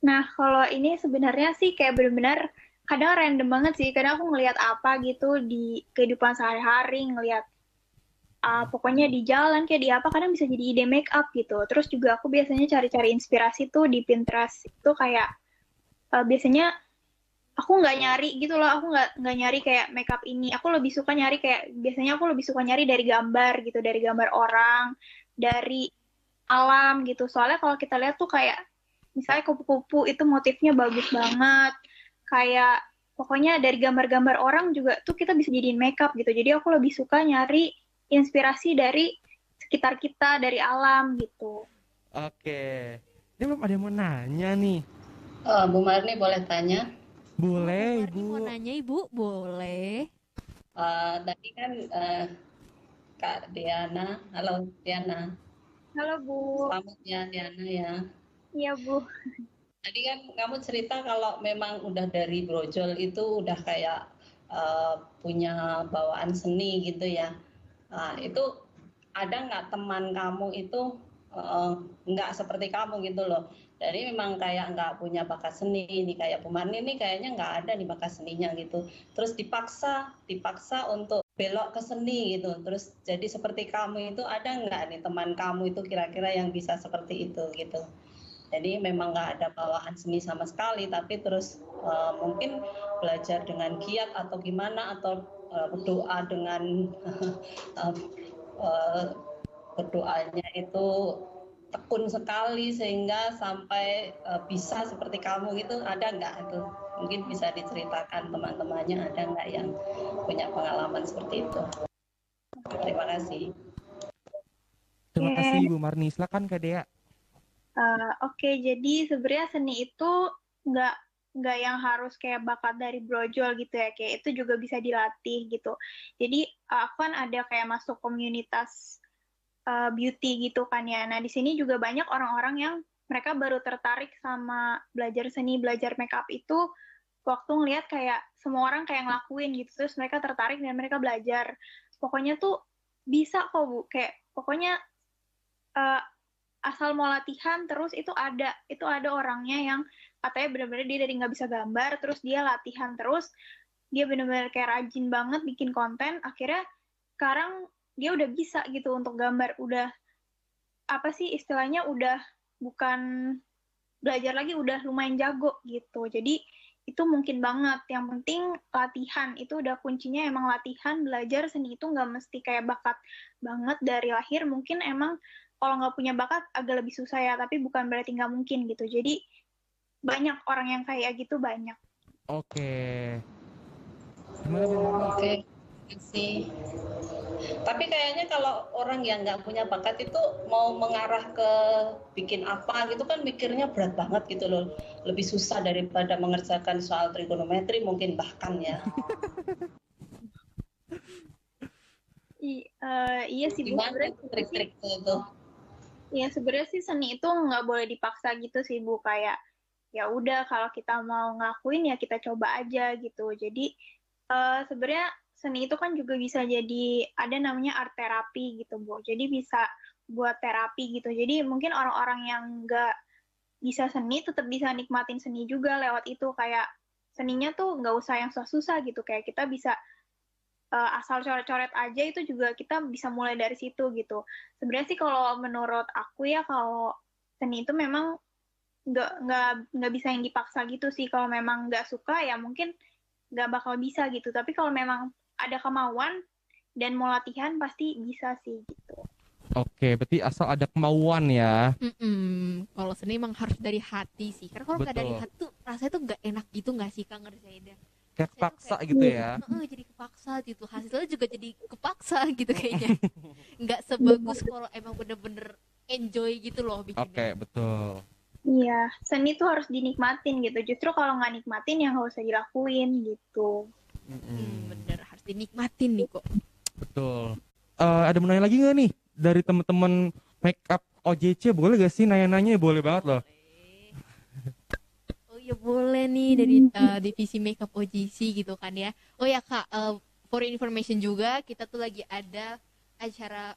Nah, kalau ini sebenarnya sih kayak benar-benar kadang random banget sih. Kadang aku ngelihat apa gitu di kehidupan sehari-hari, ngelihat ah, pokoknya di jalan kayak di apa, kadang bisa jadi ide make up gitu. Terus juga aku biasanya cari-cari inspirasi tuh di Pinterest. Itu kayak eh, biasanya aku nggak nyari gitu loh, aku nggak nggak nyari kayak make up ini. Aku lebih suka nyari kayak biasanya aku lebih suka nyari dari gambar gitu, dari gambar orang, dari alam gitu. Soalnya kalau kita lihat tuh kayak misalnya kupu-kupu itu motifnya bagus banget kayak pokoknya dari gambar-gambar orang juga tuh kita bisa jadiin makeup gitu jadi aku lebih suka nyari inspirasi dari sekitar kita dari alam gitu Oke. Ini belum ada yang mau nanya nih. Eh, Bu Marni boleh tanya? Boleh Marni mau ibu. nanya ibu, boleh. Eh, tadi kan eh, Kak Diana, halo Diana, halo bu selamat ya Diana ya. iya bu Tadi kan kamu cerita kalau memang udah dari brojol itu udah kayak eh, punya bawaan seni gitu ya. Nah, itu ada nggak teman kamu itu eh, nggak seperti kamu gitu loh. Jadi memang kayak nggak punya bakat seni ini kayak Pumarni ini kayaknya nggak ada di bakat seninya gitu. Terus dipaksa, dipaksa untuk belok ke seni gitu. Terus jadi seperti kamu itu ada nggak nih teman kamu itu kira-kira yang bisa seperti itu gitu. Jadi memang nggak ada bawaan seni sama sekali, tapi terus eh, mungkin belajar dengan giat atau gimana atau eh, berdoa dengan eh, eh, berdoanya itu tekun sekali sehingga sampai eh, bisa seperti kamu gitu ada nggak itu? Mungkin bisa diceritakan teman-temannya ada nggak yang punya pengalaman seperti itu? Terima kasih. Terima Oke. kasih Ibu Marni. Silakan Kak Dea. Eh, oke jadi sebenarnya seni itu nggak nggak yang harus kayak bakat dari brojol gitu ya kayak itu juga bisa dilatih gitu jadi aku kan ada kayak masuk komunitas eh, beauty gitu kan ya. Nah di sini juga banyak orang-orang yang mereka baru tertarik sama belajar seni belajar makeup itu waktu ngelihat kayak semua orang kayak ngelakuin gitu terus mereka tertarik dan mereka belajar. Pokoknya tuh bisa kok bu. Kayak pokoknya eh, asal mau latihan terus itu ada itu ada orangnya yang katanya benar-benar dia dari nggak bisa gambar terus dia latihan terus dia benar-benar kayak rajin banget bikin konten akhirnya sekarang dia udah bisa gitu untuk gambar udah apa sih istilahnya udah bukan belajar lagi udah lumayan jago gitu. Jadi itu mungkin banget. Yang penting latihan itu udah kuncinya emang latihan belajar seni itu nggak mesti kayak bakat banget dari lahir. Mungkin emang kalau nggak punya bakat agak lebih susah ya tapi bukan berarti nggak mungkin gitu. Jadi banyak orang yang kayak gitu banyak. Oke. Gimana Bu Mami? Sih. Tapi kayaknya kalau orang yang nggak punya bakat itu mau mengarah ke bikin apa gitu kan mikirnya berat banget gitu loh. Lebih susah daripada mengerjakan soal trigonometri mungkin bahkan ya. I- eh, iya sih Bu. Gimana Sebenarnya itu? Ya sebenarnya sih seni itu nggak boleh dipaksa gitu sih Bu kayak ya udah kalau kita mau ngakuin ya kita coba aja gitu. Jadi eh, sebenarnya seni itu kan juga bisa jadi ada namanya art terapi gitu Bu. Jadi bisa buat terapi gitu. Jadi mungkin orang-orang yang nggak bisa seni tetap bisa nikmatin seni juga lewat itu kayak seninya tuh nggak usah yang susah-susah gitu kayak kita bisa eh, asal coret-coret aja itu juga kita bisa mulai dari situ gitu. Sebenarnya sih kalau menurut aku ya kalau seni itu memang nggak nggak nggak bisa yang dipaksa gitu sih. Kalau memang nggak suka ya mungkin nggak bakal bisa gitu. Tapi kalau memang ada kemauan dan mau latihan pasti bisa sih gitu. Oke, berarti asal ada kemauan ya. Mm-mm. Kalau seni emang harus dari hati sih. Karena kalau nggak dari hati tuh rasanya tuh nggak enak gitu nggak sih Kak ngerjainnya. Kayak kepaksa gitu ya. Heeh, jadi kepaksa gitu. Hasilnya juga jadi kepaksa gitu kayaknya. Nggak sebagus kalau emang bener-bener enjoy gitu loh bikinnya. Oke, betul. Iya, seni tuh harus dinikmatin gitu. Justru kalau nggak nikmatin ya nggak usah dilakuin gitu. Hmm, bener dinikmatin nih kok. Betul. Eh, ada mau nanya lagi nggak nih dari teman-teman make up OJC boleh gak sih nanya-nanya boleh banget loh. Oh ya boleh nih dari uh, divisi makeup OGC gitu kan ya. Oh ya kak, uh, for information juga kita tuh lagi ada acara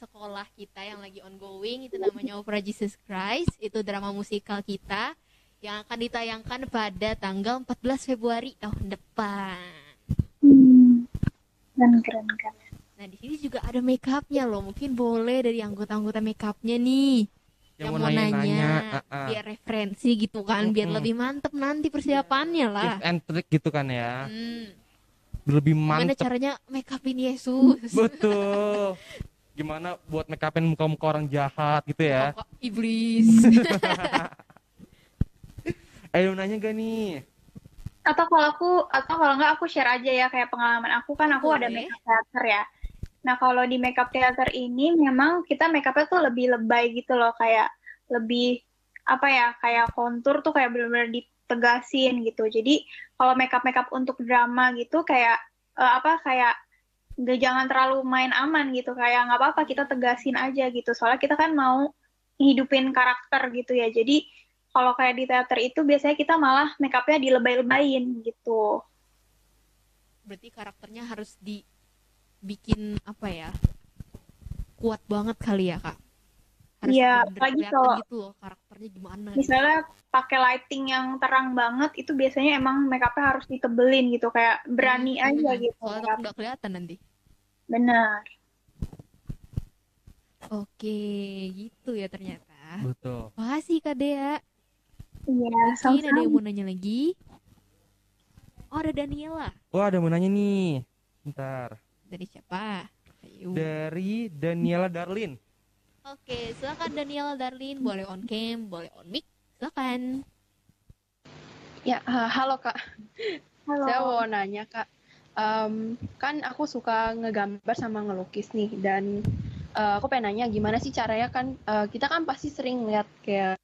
sekolah kita yang lagi ongoing itu namanya Opera Jesus Christ itu drama musikal kita yang akan ditayangkan pada tanggal 14 Februari tahun depan. Hmm. Keren keren keren. Nah di sini juga ada makeupnya loh, mungkin boleh dari anggota-anggota makeupnya nih Yang yang, mau mau nanya, nanya-nanya, ah, ah. biar referensi gitu kan, biar Mm-mm. lebih mantep nanti persiapannya lah. Tips and trick gitu kan ya. Hmm. Lebih Gimana mantep. caranya make upin Yesus? Betul. Gimana buat make upin muka-muka orang jahat gitu ya. Kok iblis. Ayo nanya gak nih? Atau kalau aku atau kalau nggak aku share aja ya kayak pengalaman aku. Kan aku ada makeup theater ya. Nah kalau di makeup theater ini memang kita makeupnya tuh lebih lebay gitu loh. Kayak lebih apa ya kayak kontur tuh kayak benar-benar ditegasin gitu. Jadi kalau makeup makeup untuk drama gitu kayak eh, apa kayak nggak jangan terlalu main aman gitu. Kayak nggak apa-apa kita tegasin aja gitu. Soalnya kita kan mau hidupin karakter gitu ya. Jadi kalau kayak di teater itu biasanya kita malah makeupnya dilebay-lebayin gitu Berarti karakternya harus dibikin apa ya? Kuat banget kali ya, Kak. Harus Iya, apalagi kelihatan kalau- gitu loh karakternya gimana. gitu. misalnya pakai lighting yang terang banget itu biasanya emang makeupnya harus ditebelin gitu kayak berani Hmm, aja hmm, gitu takut nggak kelihatan nanti. benar Oke, gitu ya ternyata. Betul. Makasih Kak Dea. Iya Mungkin ada yang mau nanya lagi? Oh, ada Daniela. Oh ada mau nanya nih. Bentar. Dari siapa? Ayo. Dari Daniela Darlin. Oke, silakan Daniela Darlin, boleh on cam, boleh on mic, silakan. Ya, eh, halo Kak. Halo. Saya mau nanya Kak. Em, kan aku suka ngegambar sama ngelukis nih dan eh, aku pengen nanya gimana sih caranya kan eh, kita kan pasti sering lihat kayak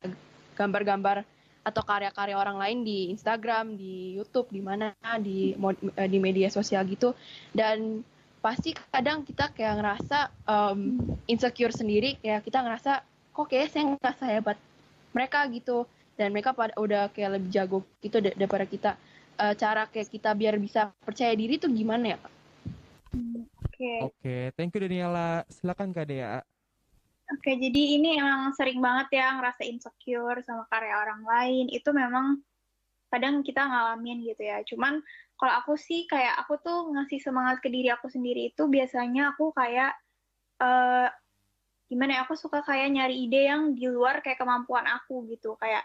gambar-gambar atau karya-karya orang lain di Instagram, di YouTube, di mana di eh, di media sosial gitu dan pasti kadang kita kayak ngerasa em, insecure sendiri kayak kita ngerasa kok kayak saya nggak sehebat mereka gitu dan mereka pada udah kayak lebih jago gitu da- daripada kita Eh, cara kayak kita biar bisa percaya diri tuh gimana ya Kak? oke Oke, thank you Daniela. Silakan Kak Dea. Oke, jadi ini emang sering banget ya ngerasa insecure sama karya orang lain. Itu memang kadang kita ngalamin gitu ya. Cuman kalau aku sih kayak aku tuh ngasih semangat ke diri aku sendiri itu biasanya aku kayak eh gimana ya? Aku suka kayak nyari ide yang di luar kayak kemampuan aku gitu. Kayak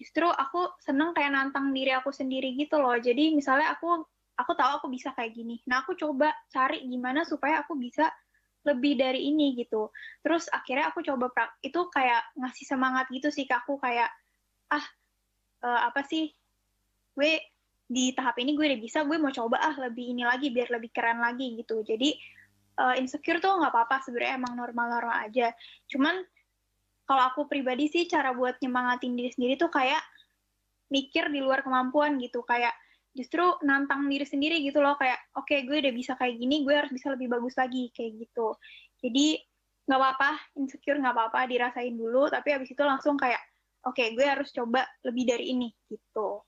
justru aku seneng kayak nantang diri aku sendiri gitu loh. Jadi misalnya aku aku tahu aku bisa kayak gini. Nah, aku coba cari gimana supaya aku bisa lebih dari ini gitu. Terus akhirnya aku coba prak itu kayak ngasih semangat gitu sih ke aku kayak ah eh, apa sih gue di tahap ini gue udah bisa, gue mau coba ah lebih ini lagi biar lebih keren lagi gitu. Jadi eh, insecure tuh nggak apa-apa sebenarnya emang normal-normal aja. Cuman kalau aku pribadi sih cara buat nyemangatin diri sendiri tuh kayak mikir di luar kemampuan gitu kayak justru nantang diri sendiri gitu loh kayak oke gue udah bisa kayak gini gue harus bisa lebih bagus lagi kayak gitu jadi nggak apa-apa insecure nggak apa-apa dirasain dulu tapi abis itu langsung kayak oke gue harus coba lebih dari ini gitu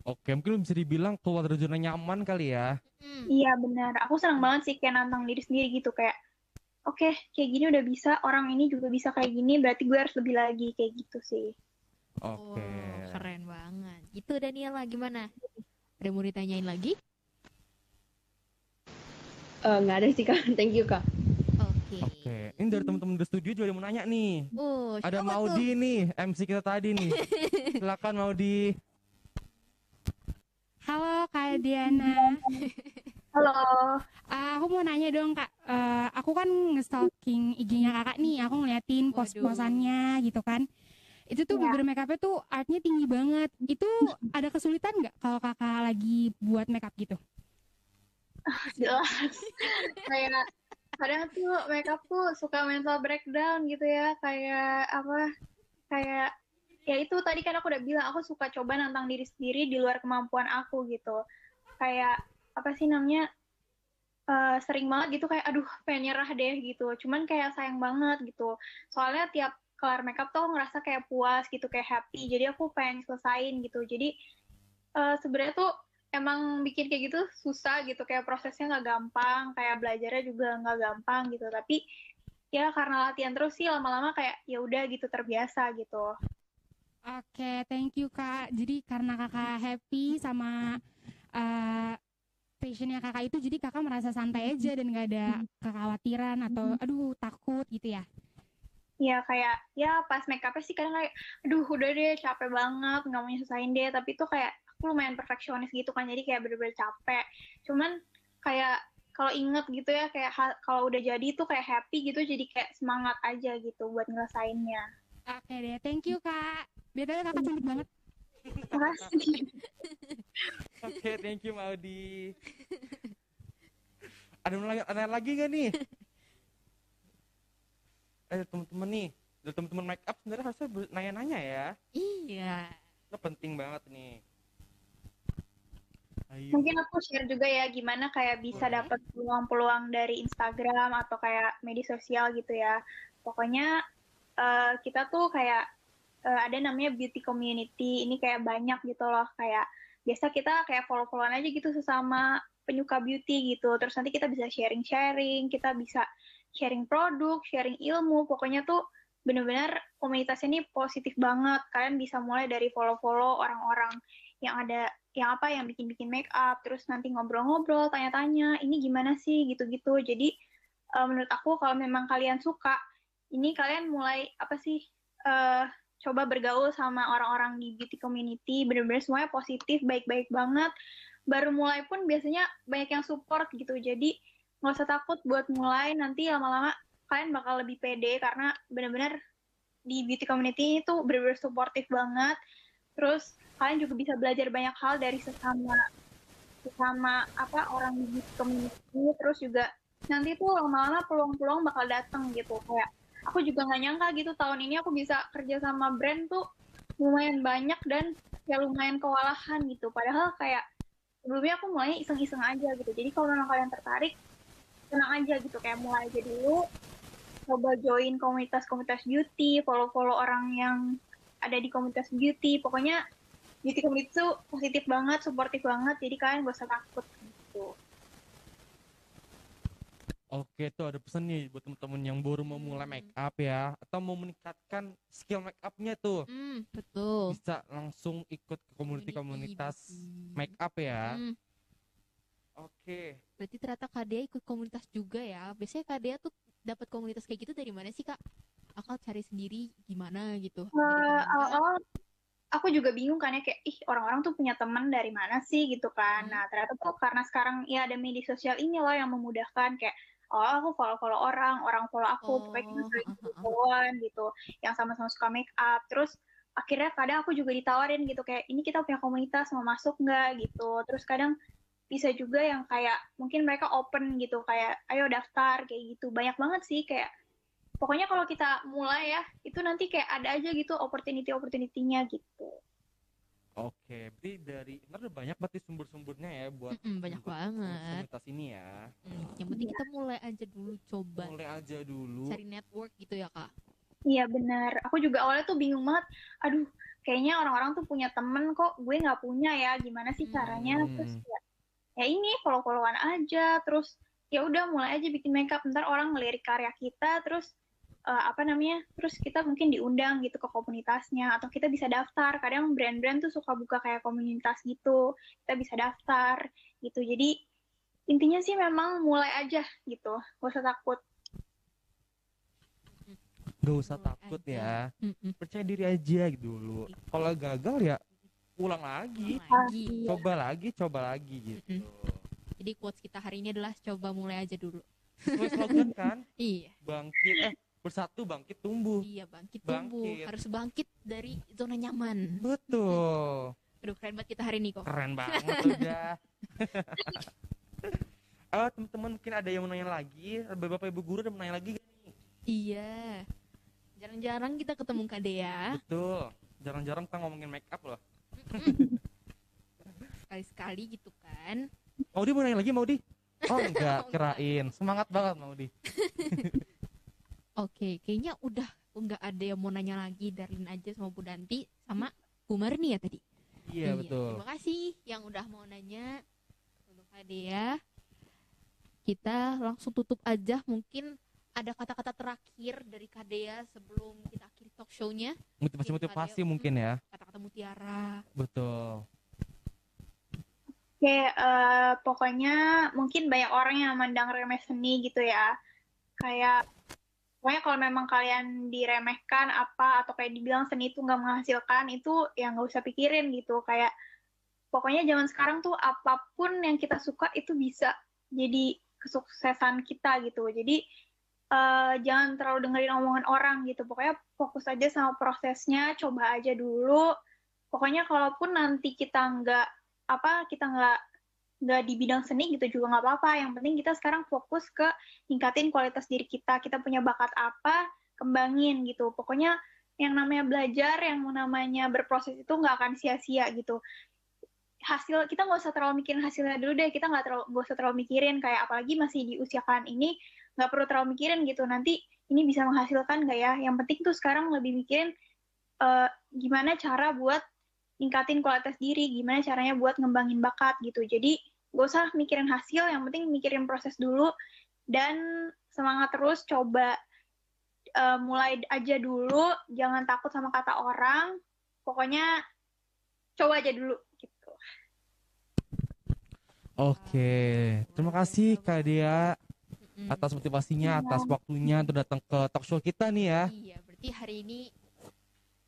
Oke, mungkin bisa dibilang keluar dari zona nyaman kali ya. iya benar aku senang banget sih kayak nantang diri sendiri gitu kayak oke kayak gini udah bisa orang ini juga bisa kayak gini berarti gue harus lebih lagi kayak gitu sih Oke. Oh, keren banget. Gitu Daniela gimana? Ada mau ditanyain lagi? Eh, nggak ada sih kak, thank you kak. Oke. Oke, ini dari teman-teman di studio juga ada yang mau nanya nih. Oh, Ada Maudi tuh? nih, MC kita tadi nih. Silakan Maudi. Halo Kak Diana. Halo. aku mau nanya dong Kak. Eh, aku kan nge-stalking IG-nya Kakak nih. Aku ngeliatin post-postannya gitu kan. Itu tuh bibir makeup-nya tuh artnya tinggi banget. Itu ada kesulitan nggak kalau Kakak lagi buat makeup gitu? jelas. Kayak kadang tuh makeup tuh suka mental breakdown gitu ya. Kayak apa kayak ya itu tadi kan aku udah bilang aku suka coba nantang diri sendiri di luar kemampuan aku gitu. Kayak apa sih namanya eh, sering banget gitu kayak aduh pengen nyerah deh gitu. Cuman kayak sayang banget gitu. Soalnya tiap kelar makeup tuh aku ngerasa kayak puas gitu kayak happy. Jadi aku pengen selesain gitu. Jadi eh, sebenarnya tuh emang bikin kayak gitu susah gitu. Kayak prosesnya nggak gampang kayak belajarnya juga nggak gampang gitu. Tapi ya karena latihan terus sih lama-lama kayak ya udah gitu terbiasa gitu. Oke, thank you Kak. Jadi karena Kakak happy sama eh passionnya Kakak itu, jadi Kakak merasa santai aja dan nggak ada kekhawatiran atau aduh takut gitu ya? Ya kayak ya pas make upnya sih kadang kayak aduh udah deh capek banget nggak mau nyusahin deh tapi itu kayak aku lumayan perfeksionis gitu kan jadi kayak bener-bener capek cuman kayak kalau inget gitu ya kayak kalau udah jadi tuh kayak happy gitu jadi kayak semangat aja gitu buat nyelesainnya Oke deh, thank you Kak. BTW Kakak cantik banget. makasih Oke, thank you Maudi. Ada yang lagi, ada lagi nggak nih? Eh teman-teman nih, dari teman-teman make up sebenarnya harusnya nanya-nanya ya. Iya. Itu penting banget nih. Ayo. Mungkin aku share juga ya gimana kayak bisa dapat peluang-peluang dari Instagram atau kayak media sosial gitu ya. Pokoknya eh, kita tuh kayak eh, ada namanya beauty community. Ini kayak banyak gitu loh kayak biasa kita kayak follow-followan aja gitu sesama penyuka beauty gitu. Terus nanti kita bisa sharing-sharing, kita bisa sharing produk, sharing ilmu. Pokoknya tuh bener-bener komunitasnya ini positif banget. Kalian bisa mulai dari follow-follow orang-orang yang ada yang apa yang bikin-bikin make up, terus nanti ngobrol-ngobrol, tanya-tanya, ini gimana sih gitu-gitu. Jadi eh, menurut aku kalau memang kalian suka, ini kalian mulai apa sih eh coba bergaul sama orang-orang di beauty community, bener-bener semuanya positif, baik-baik banget. Baru mulai pun biasanya banyak yang support gitu. Jadi nggak usah takut buat mulai, nanti lama-lama kalian bakal lebih pede karena bener-bener di beauty community itu bener-bener supportif banget. Terus kalian juga bisa belajar banyak hal dari sesama sesama apa orang di beauty community. Terus juga nanti tuh lama-lama peluang-peluang bakal datang gitu. Kayak aku juga nggak nyangka gitu tahun ini aku bisa kerja sama brand tuh lumayan banyak dan ya lumayan kewalahan gitu. Padahal kayak sebelumnya aku mulai iseng-iseng aja gitu. Jadi kalau memang kalian tertarik, tenang aja gitu. Kayak mulai aja dulu, coba join komunitas-komunitas beauty, follow-follow orang yang ada di komunitas beauty. Pokoknya beauty community itu positif banget, suportif banget. Jadi kalian gak usah takut gitu. Oke, tuh ada pesan nih buat teman-teman yang baru mau mulai make up ya, atau mau meningkatkan skill make upnya tuh. Hmm, betul. Bisa langsung ikut ke komunitas-komunitas make up ya. Hmm, Oke. berarti ternyata KDA ikut komunitas juga ya. Biasanya KDA tuh dapat komunitas kayak gitu dari mana sih, Kak? Akal cari sendiri gimana gitu. Eh, Kak? awal-awal aku juga bingung kan ya kayak ih orang-orang tuh punya teman dari mana sih gitu kan. Hmm. Nah, ternyata tuh karena sekarang ya ada media sosial ini loh yang memudahkan kayak oh aku follow-follow orang, orang follow aku, pokoknya kita Oh, sering followan gitu, yang sama-sama suka make up. Terus akhirnya kadang aku juga ditawarin gitu kayak ini kita punya komunitas mau masuk nggak gitu. Terus kadang bisa juga yang kayak mungkin mereka open gitu kayak ayo daftar kayak gitu. Banyak banget sih kayak pokoknya kalau kita mulai ya itu nanti kayak ada aja gitu opportunity opportunity-nya gitu. Oke, berarti dari benar udah banyak berarti sumber-sumbernya ya buat Mm-mm, banyak buat banget. komunitas ini ya. Hmm, yang penting kita mulai aja dulu coba Mulai aja dulu. cari network gitu ya, Kak. Iya benar. Aku juga awalnya tuh bingung banget. Aduh, kayaknya orang-orang tuh punya temen kok gue nggak punya ya. Gimana sih caranya? Hmm. Terus ya, ya ini follow-followan aja. Terus ya udah mulai aja bikin makeup. Ntar orang ngelirik karya kita. Terus eh, apa namanya? Terus kita mungkin diundang gitu ke komunitasnya atau kita bisa daftar. Kadang brand-brand tuh suka buka kayak komunitas gitu. Kita bisa daftar gitu. Jadi intinya sih memang mulai aja gitu. Gak usah takut. Gak usah takut ya. Percaya diri aja gitu dulu. Kalau gagal ya ulang lagi. Lagi. Coba lagi, coba lagi gitu. Jadi quotes kita hari ini adalah coba mulai aja dulu. Slogan kan? Iya. Bangkit eh bersatu bangkit tumbuh. Iya, bangkit tumbuh. Bangkit. Harus bangkit dari zona nyaman. Betul. Aduh, keren banget kita hari ini kok. Keren banget udah. Oh, teman-teman mungkin ada yang mau nanya lagi, Bapak Ibu guru ada mau nanya lagi gak nih? Iya. Jarang-jarang kita ketemu Kak Dea. Betul. Jarang-jarang kita ngomongin make up loh. Sekali-sekali gitu kan. Maudi mau nanya lagi Maudi? Oh enggak, kirain. Semangat banget Maudi. Oke, kayaknya udah nggak ada yang mau nanya lagi darin aja sama Bu Danti sama Bu Marni ya tadi. Iya, betul. Terima kasih yang udah mau nanya untuk Dea. Kita langsung tutup aja mungkin ada kata-kata terakhir dari Kak Dea sebelum kita talk show-nya. Motivasi-motivasi mungkin ya. Kata-kata mutiara. Betul. Oke, eh, pokoknya mungkin banyak orang yang mandang remeh seni gitu ya. Kayak, pokoknya kalau memang kalian diremehkan apa atau kayak dibilang seni itu nggak menghasilkan, itu ya nggak usah pikirin gitu. Kayak, pokoknya zaman sekarang tuh apa pun yang kita suka itu bisa jadi kesuksesan kita gitu. Jadi, eh, jangan terlalu dengerin omongan orang gitu. Pokoknya fokus aja sama prosesnya, coba aja dulu. Pokoknya kalaupun nanti kita nggak apa kita nggak nggak di bidang seni gitu juga nggak apa-apa. Yang penting kita sekarang fokus ke ningkatin kualitas diri kita. Kita punya bakat apa, kembangin gitu. Pokoknya yang namanya belajar, yang namanya berproses itu nggak akan sia-sia gitu. Hasil kita nggak usah terlalu mikirin hasilnya dulu deh. Kita nggak terlalu nggak usah terlalu mikirin kayak apalagi masih di usia kalian ini nggak perlu terlalu mikirin gitu. Nanti ini bisa menghasilkan nggak ya? Yang penting tuh sekarang lebih mikirin eh, gimana cara buat ningkatin kualitas diri, gimana caranya buat ngembangin bakat gitu. Jadi gak usah mikirin hasil, yang penting mikirin proses dulu dan semangat terus coba eh, mulai aja dulu, jangan takut sama kata orang. Pokoknya coba aja dulu gitu. Oke, terima kasih Kak Dea atas motivasinya, atas waktunya untuk datang ke talk show kita nih ya. Iya, berarti hari ini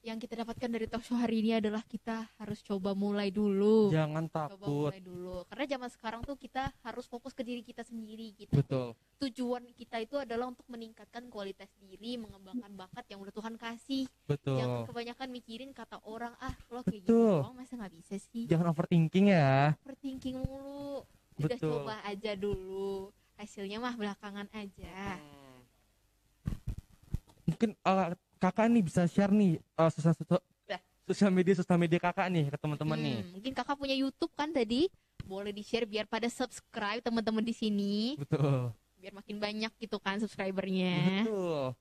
yang kita dapatkan dari talk show hari ini adalah kita harus coba mulai dulu. Jangan Coba takut. mulai dulu. Karena zaman sekarang tuh kita harus fokus ke diri kita sendiri gitu. Betul. Tujuan kita itu adalah untuk meningkatkan kualitas diri, mengembangkan bakat yang udah Tuhan kasih. Betul. Jangan kebanyakan mikirin kata orang, ah lo kayak gitu doang masa nggak bisa sih. Jangan overthinking ya. Overthinking mulu. Udah Betul. coba aja dulu. Hasilnya mah belakangan aja. Mungkin eh, kakak nih bisa share nih eh, sosial, sosial, sosial media sosial media kakak nih ke teman-teman nih. Hmm, mungkin kakak punya YouTube kan tadi? Boleh di-share biar pada subscribe teman-teman di sini. Betul. Biar makin banyak gitu kan subscribernya. Betul.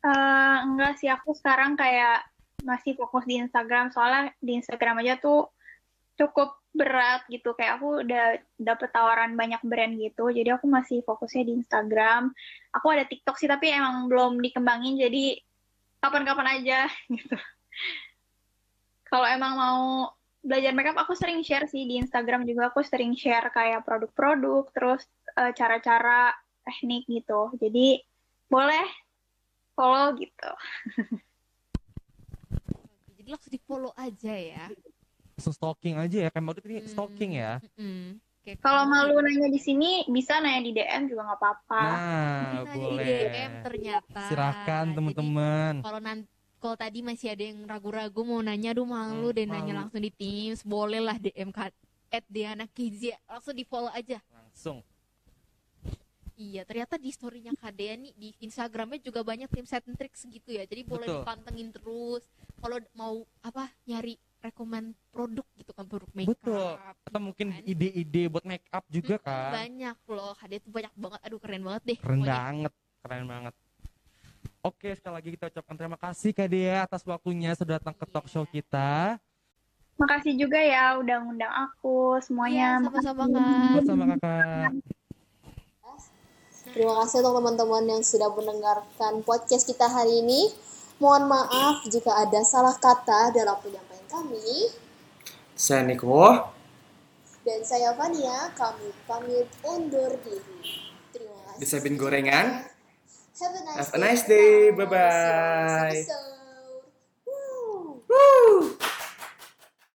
Eh, enggak sih aku sekarang kayak masih fokus di Instagram soalnya di Instagram aja tuh cukup berat gitu. Kayak aku udah dapet tawaran banyak brand gitu. Jadi aku masih fokusnya di Instagram. Aku ada TikTok sih tapi emang belum dikembangin. Jadi kapan-kapan aja gitu. Kalau emang mau belajar makeup aku sering share sih di Instagram juga. Aku sering share kayak produk-produk terus eh, cara-cara teknik gitu. Jadi boleh follow gitu. Jadi langsung di follow aja ya. Langsung stalking aja ya, kayak Maudit ini stalking ya. Mm. Kayak kalau malu nanya di sini bisa nanya di DM juga nggak apa-apa Nah, Bisa di boleh. DM ternyata. Silahkan teman-teman. Kalau nanti kalau tadi masih ada yang ragu-ragu mau nanya, aduh malu deh nanya langsung di Teams, boleh lah DM ka- at Diana Kizia, langsung di follow aja. Langsung. Iya, ternyata di storynya Kadea nih di Instagramnya juga banyak tips and tricks gitu ya. Jadi boleh Betul. dipantengin terus. Kalau mau apa nyari rekomend produk gitu kan produk makeup. Betul. Atau mungkin ide-ide buat make up juga kan. Banyak loh, Kadea tuh banyak banget. Aduh keren banget deh. Keren pokoknya. banget, keren banget. Oke, sekali lagi kita ucapkan terima kasih Kak Dea atas waktunya sudah datang ke talk show kita. makasih juga ya udah ngundang aku semuanya Iya, sama-sama Kak. Sama Kakak. Terima kasih untuk teman-teman yang sudah mendengarkan podcast kita hari ini. Mohon maaf jika ada salah kata dalam penyampaian kami. Saya Niko. Dan saya Fania, kami pamit undur diri. Terima kasih. Disabin gorengan. Have a nice, Have a nice day. Bye-bye. Woo. Woo.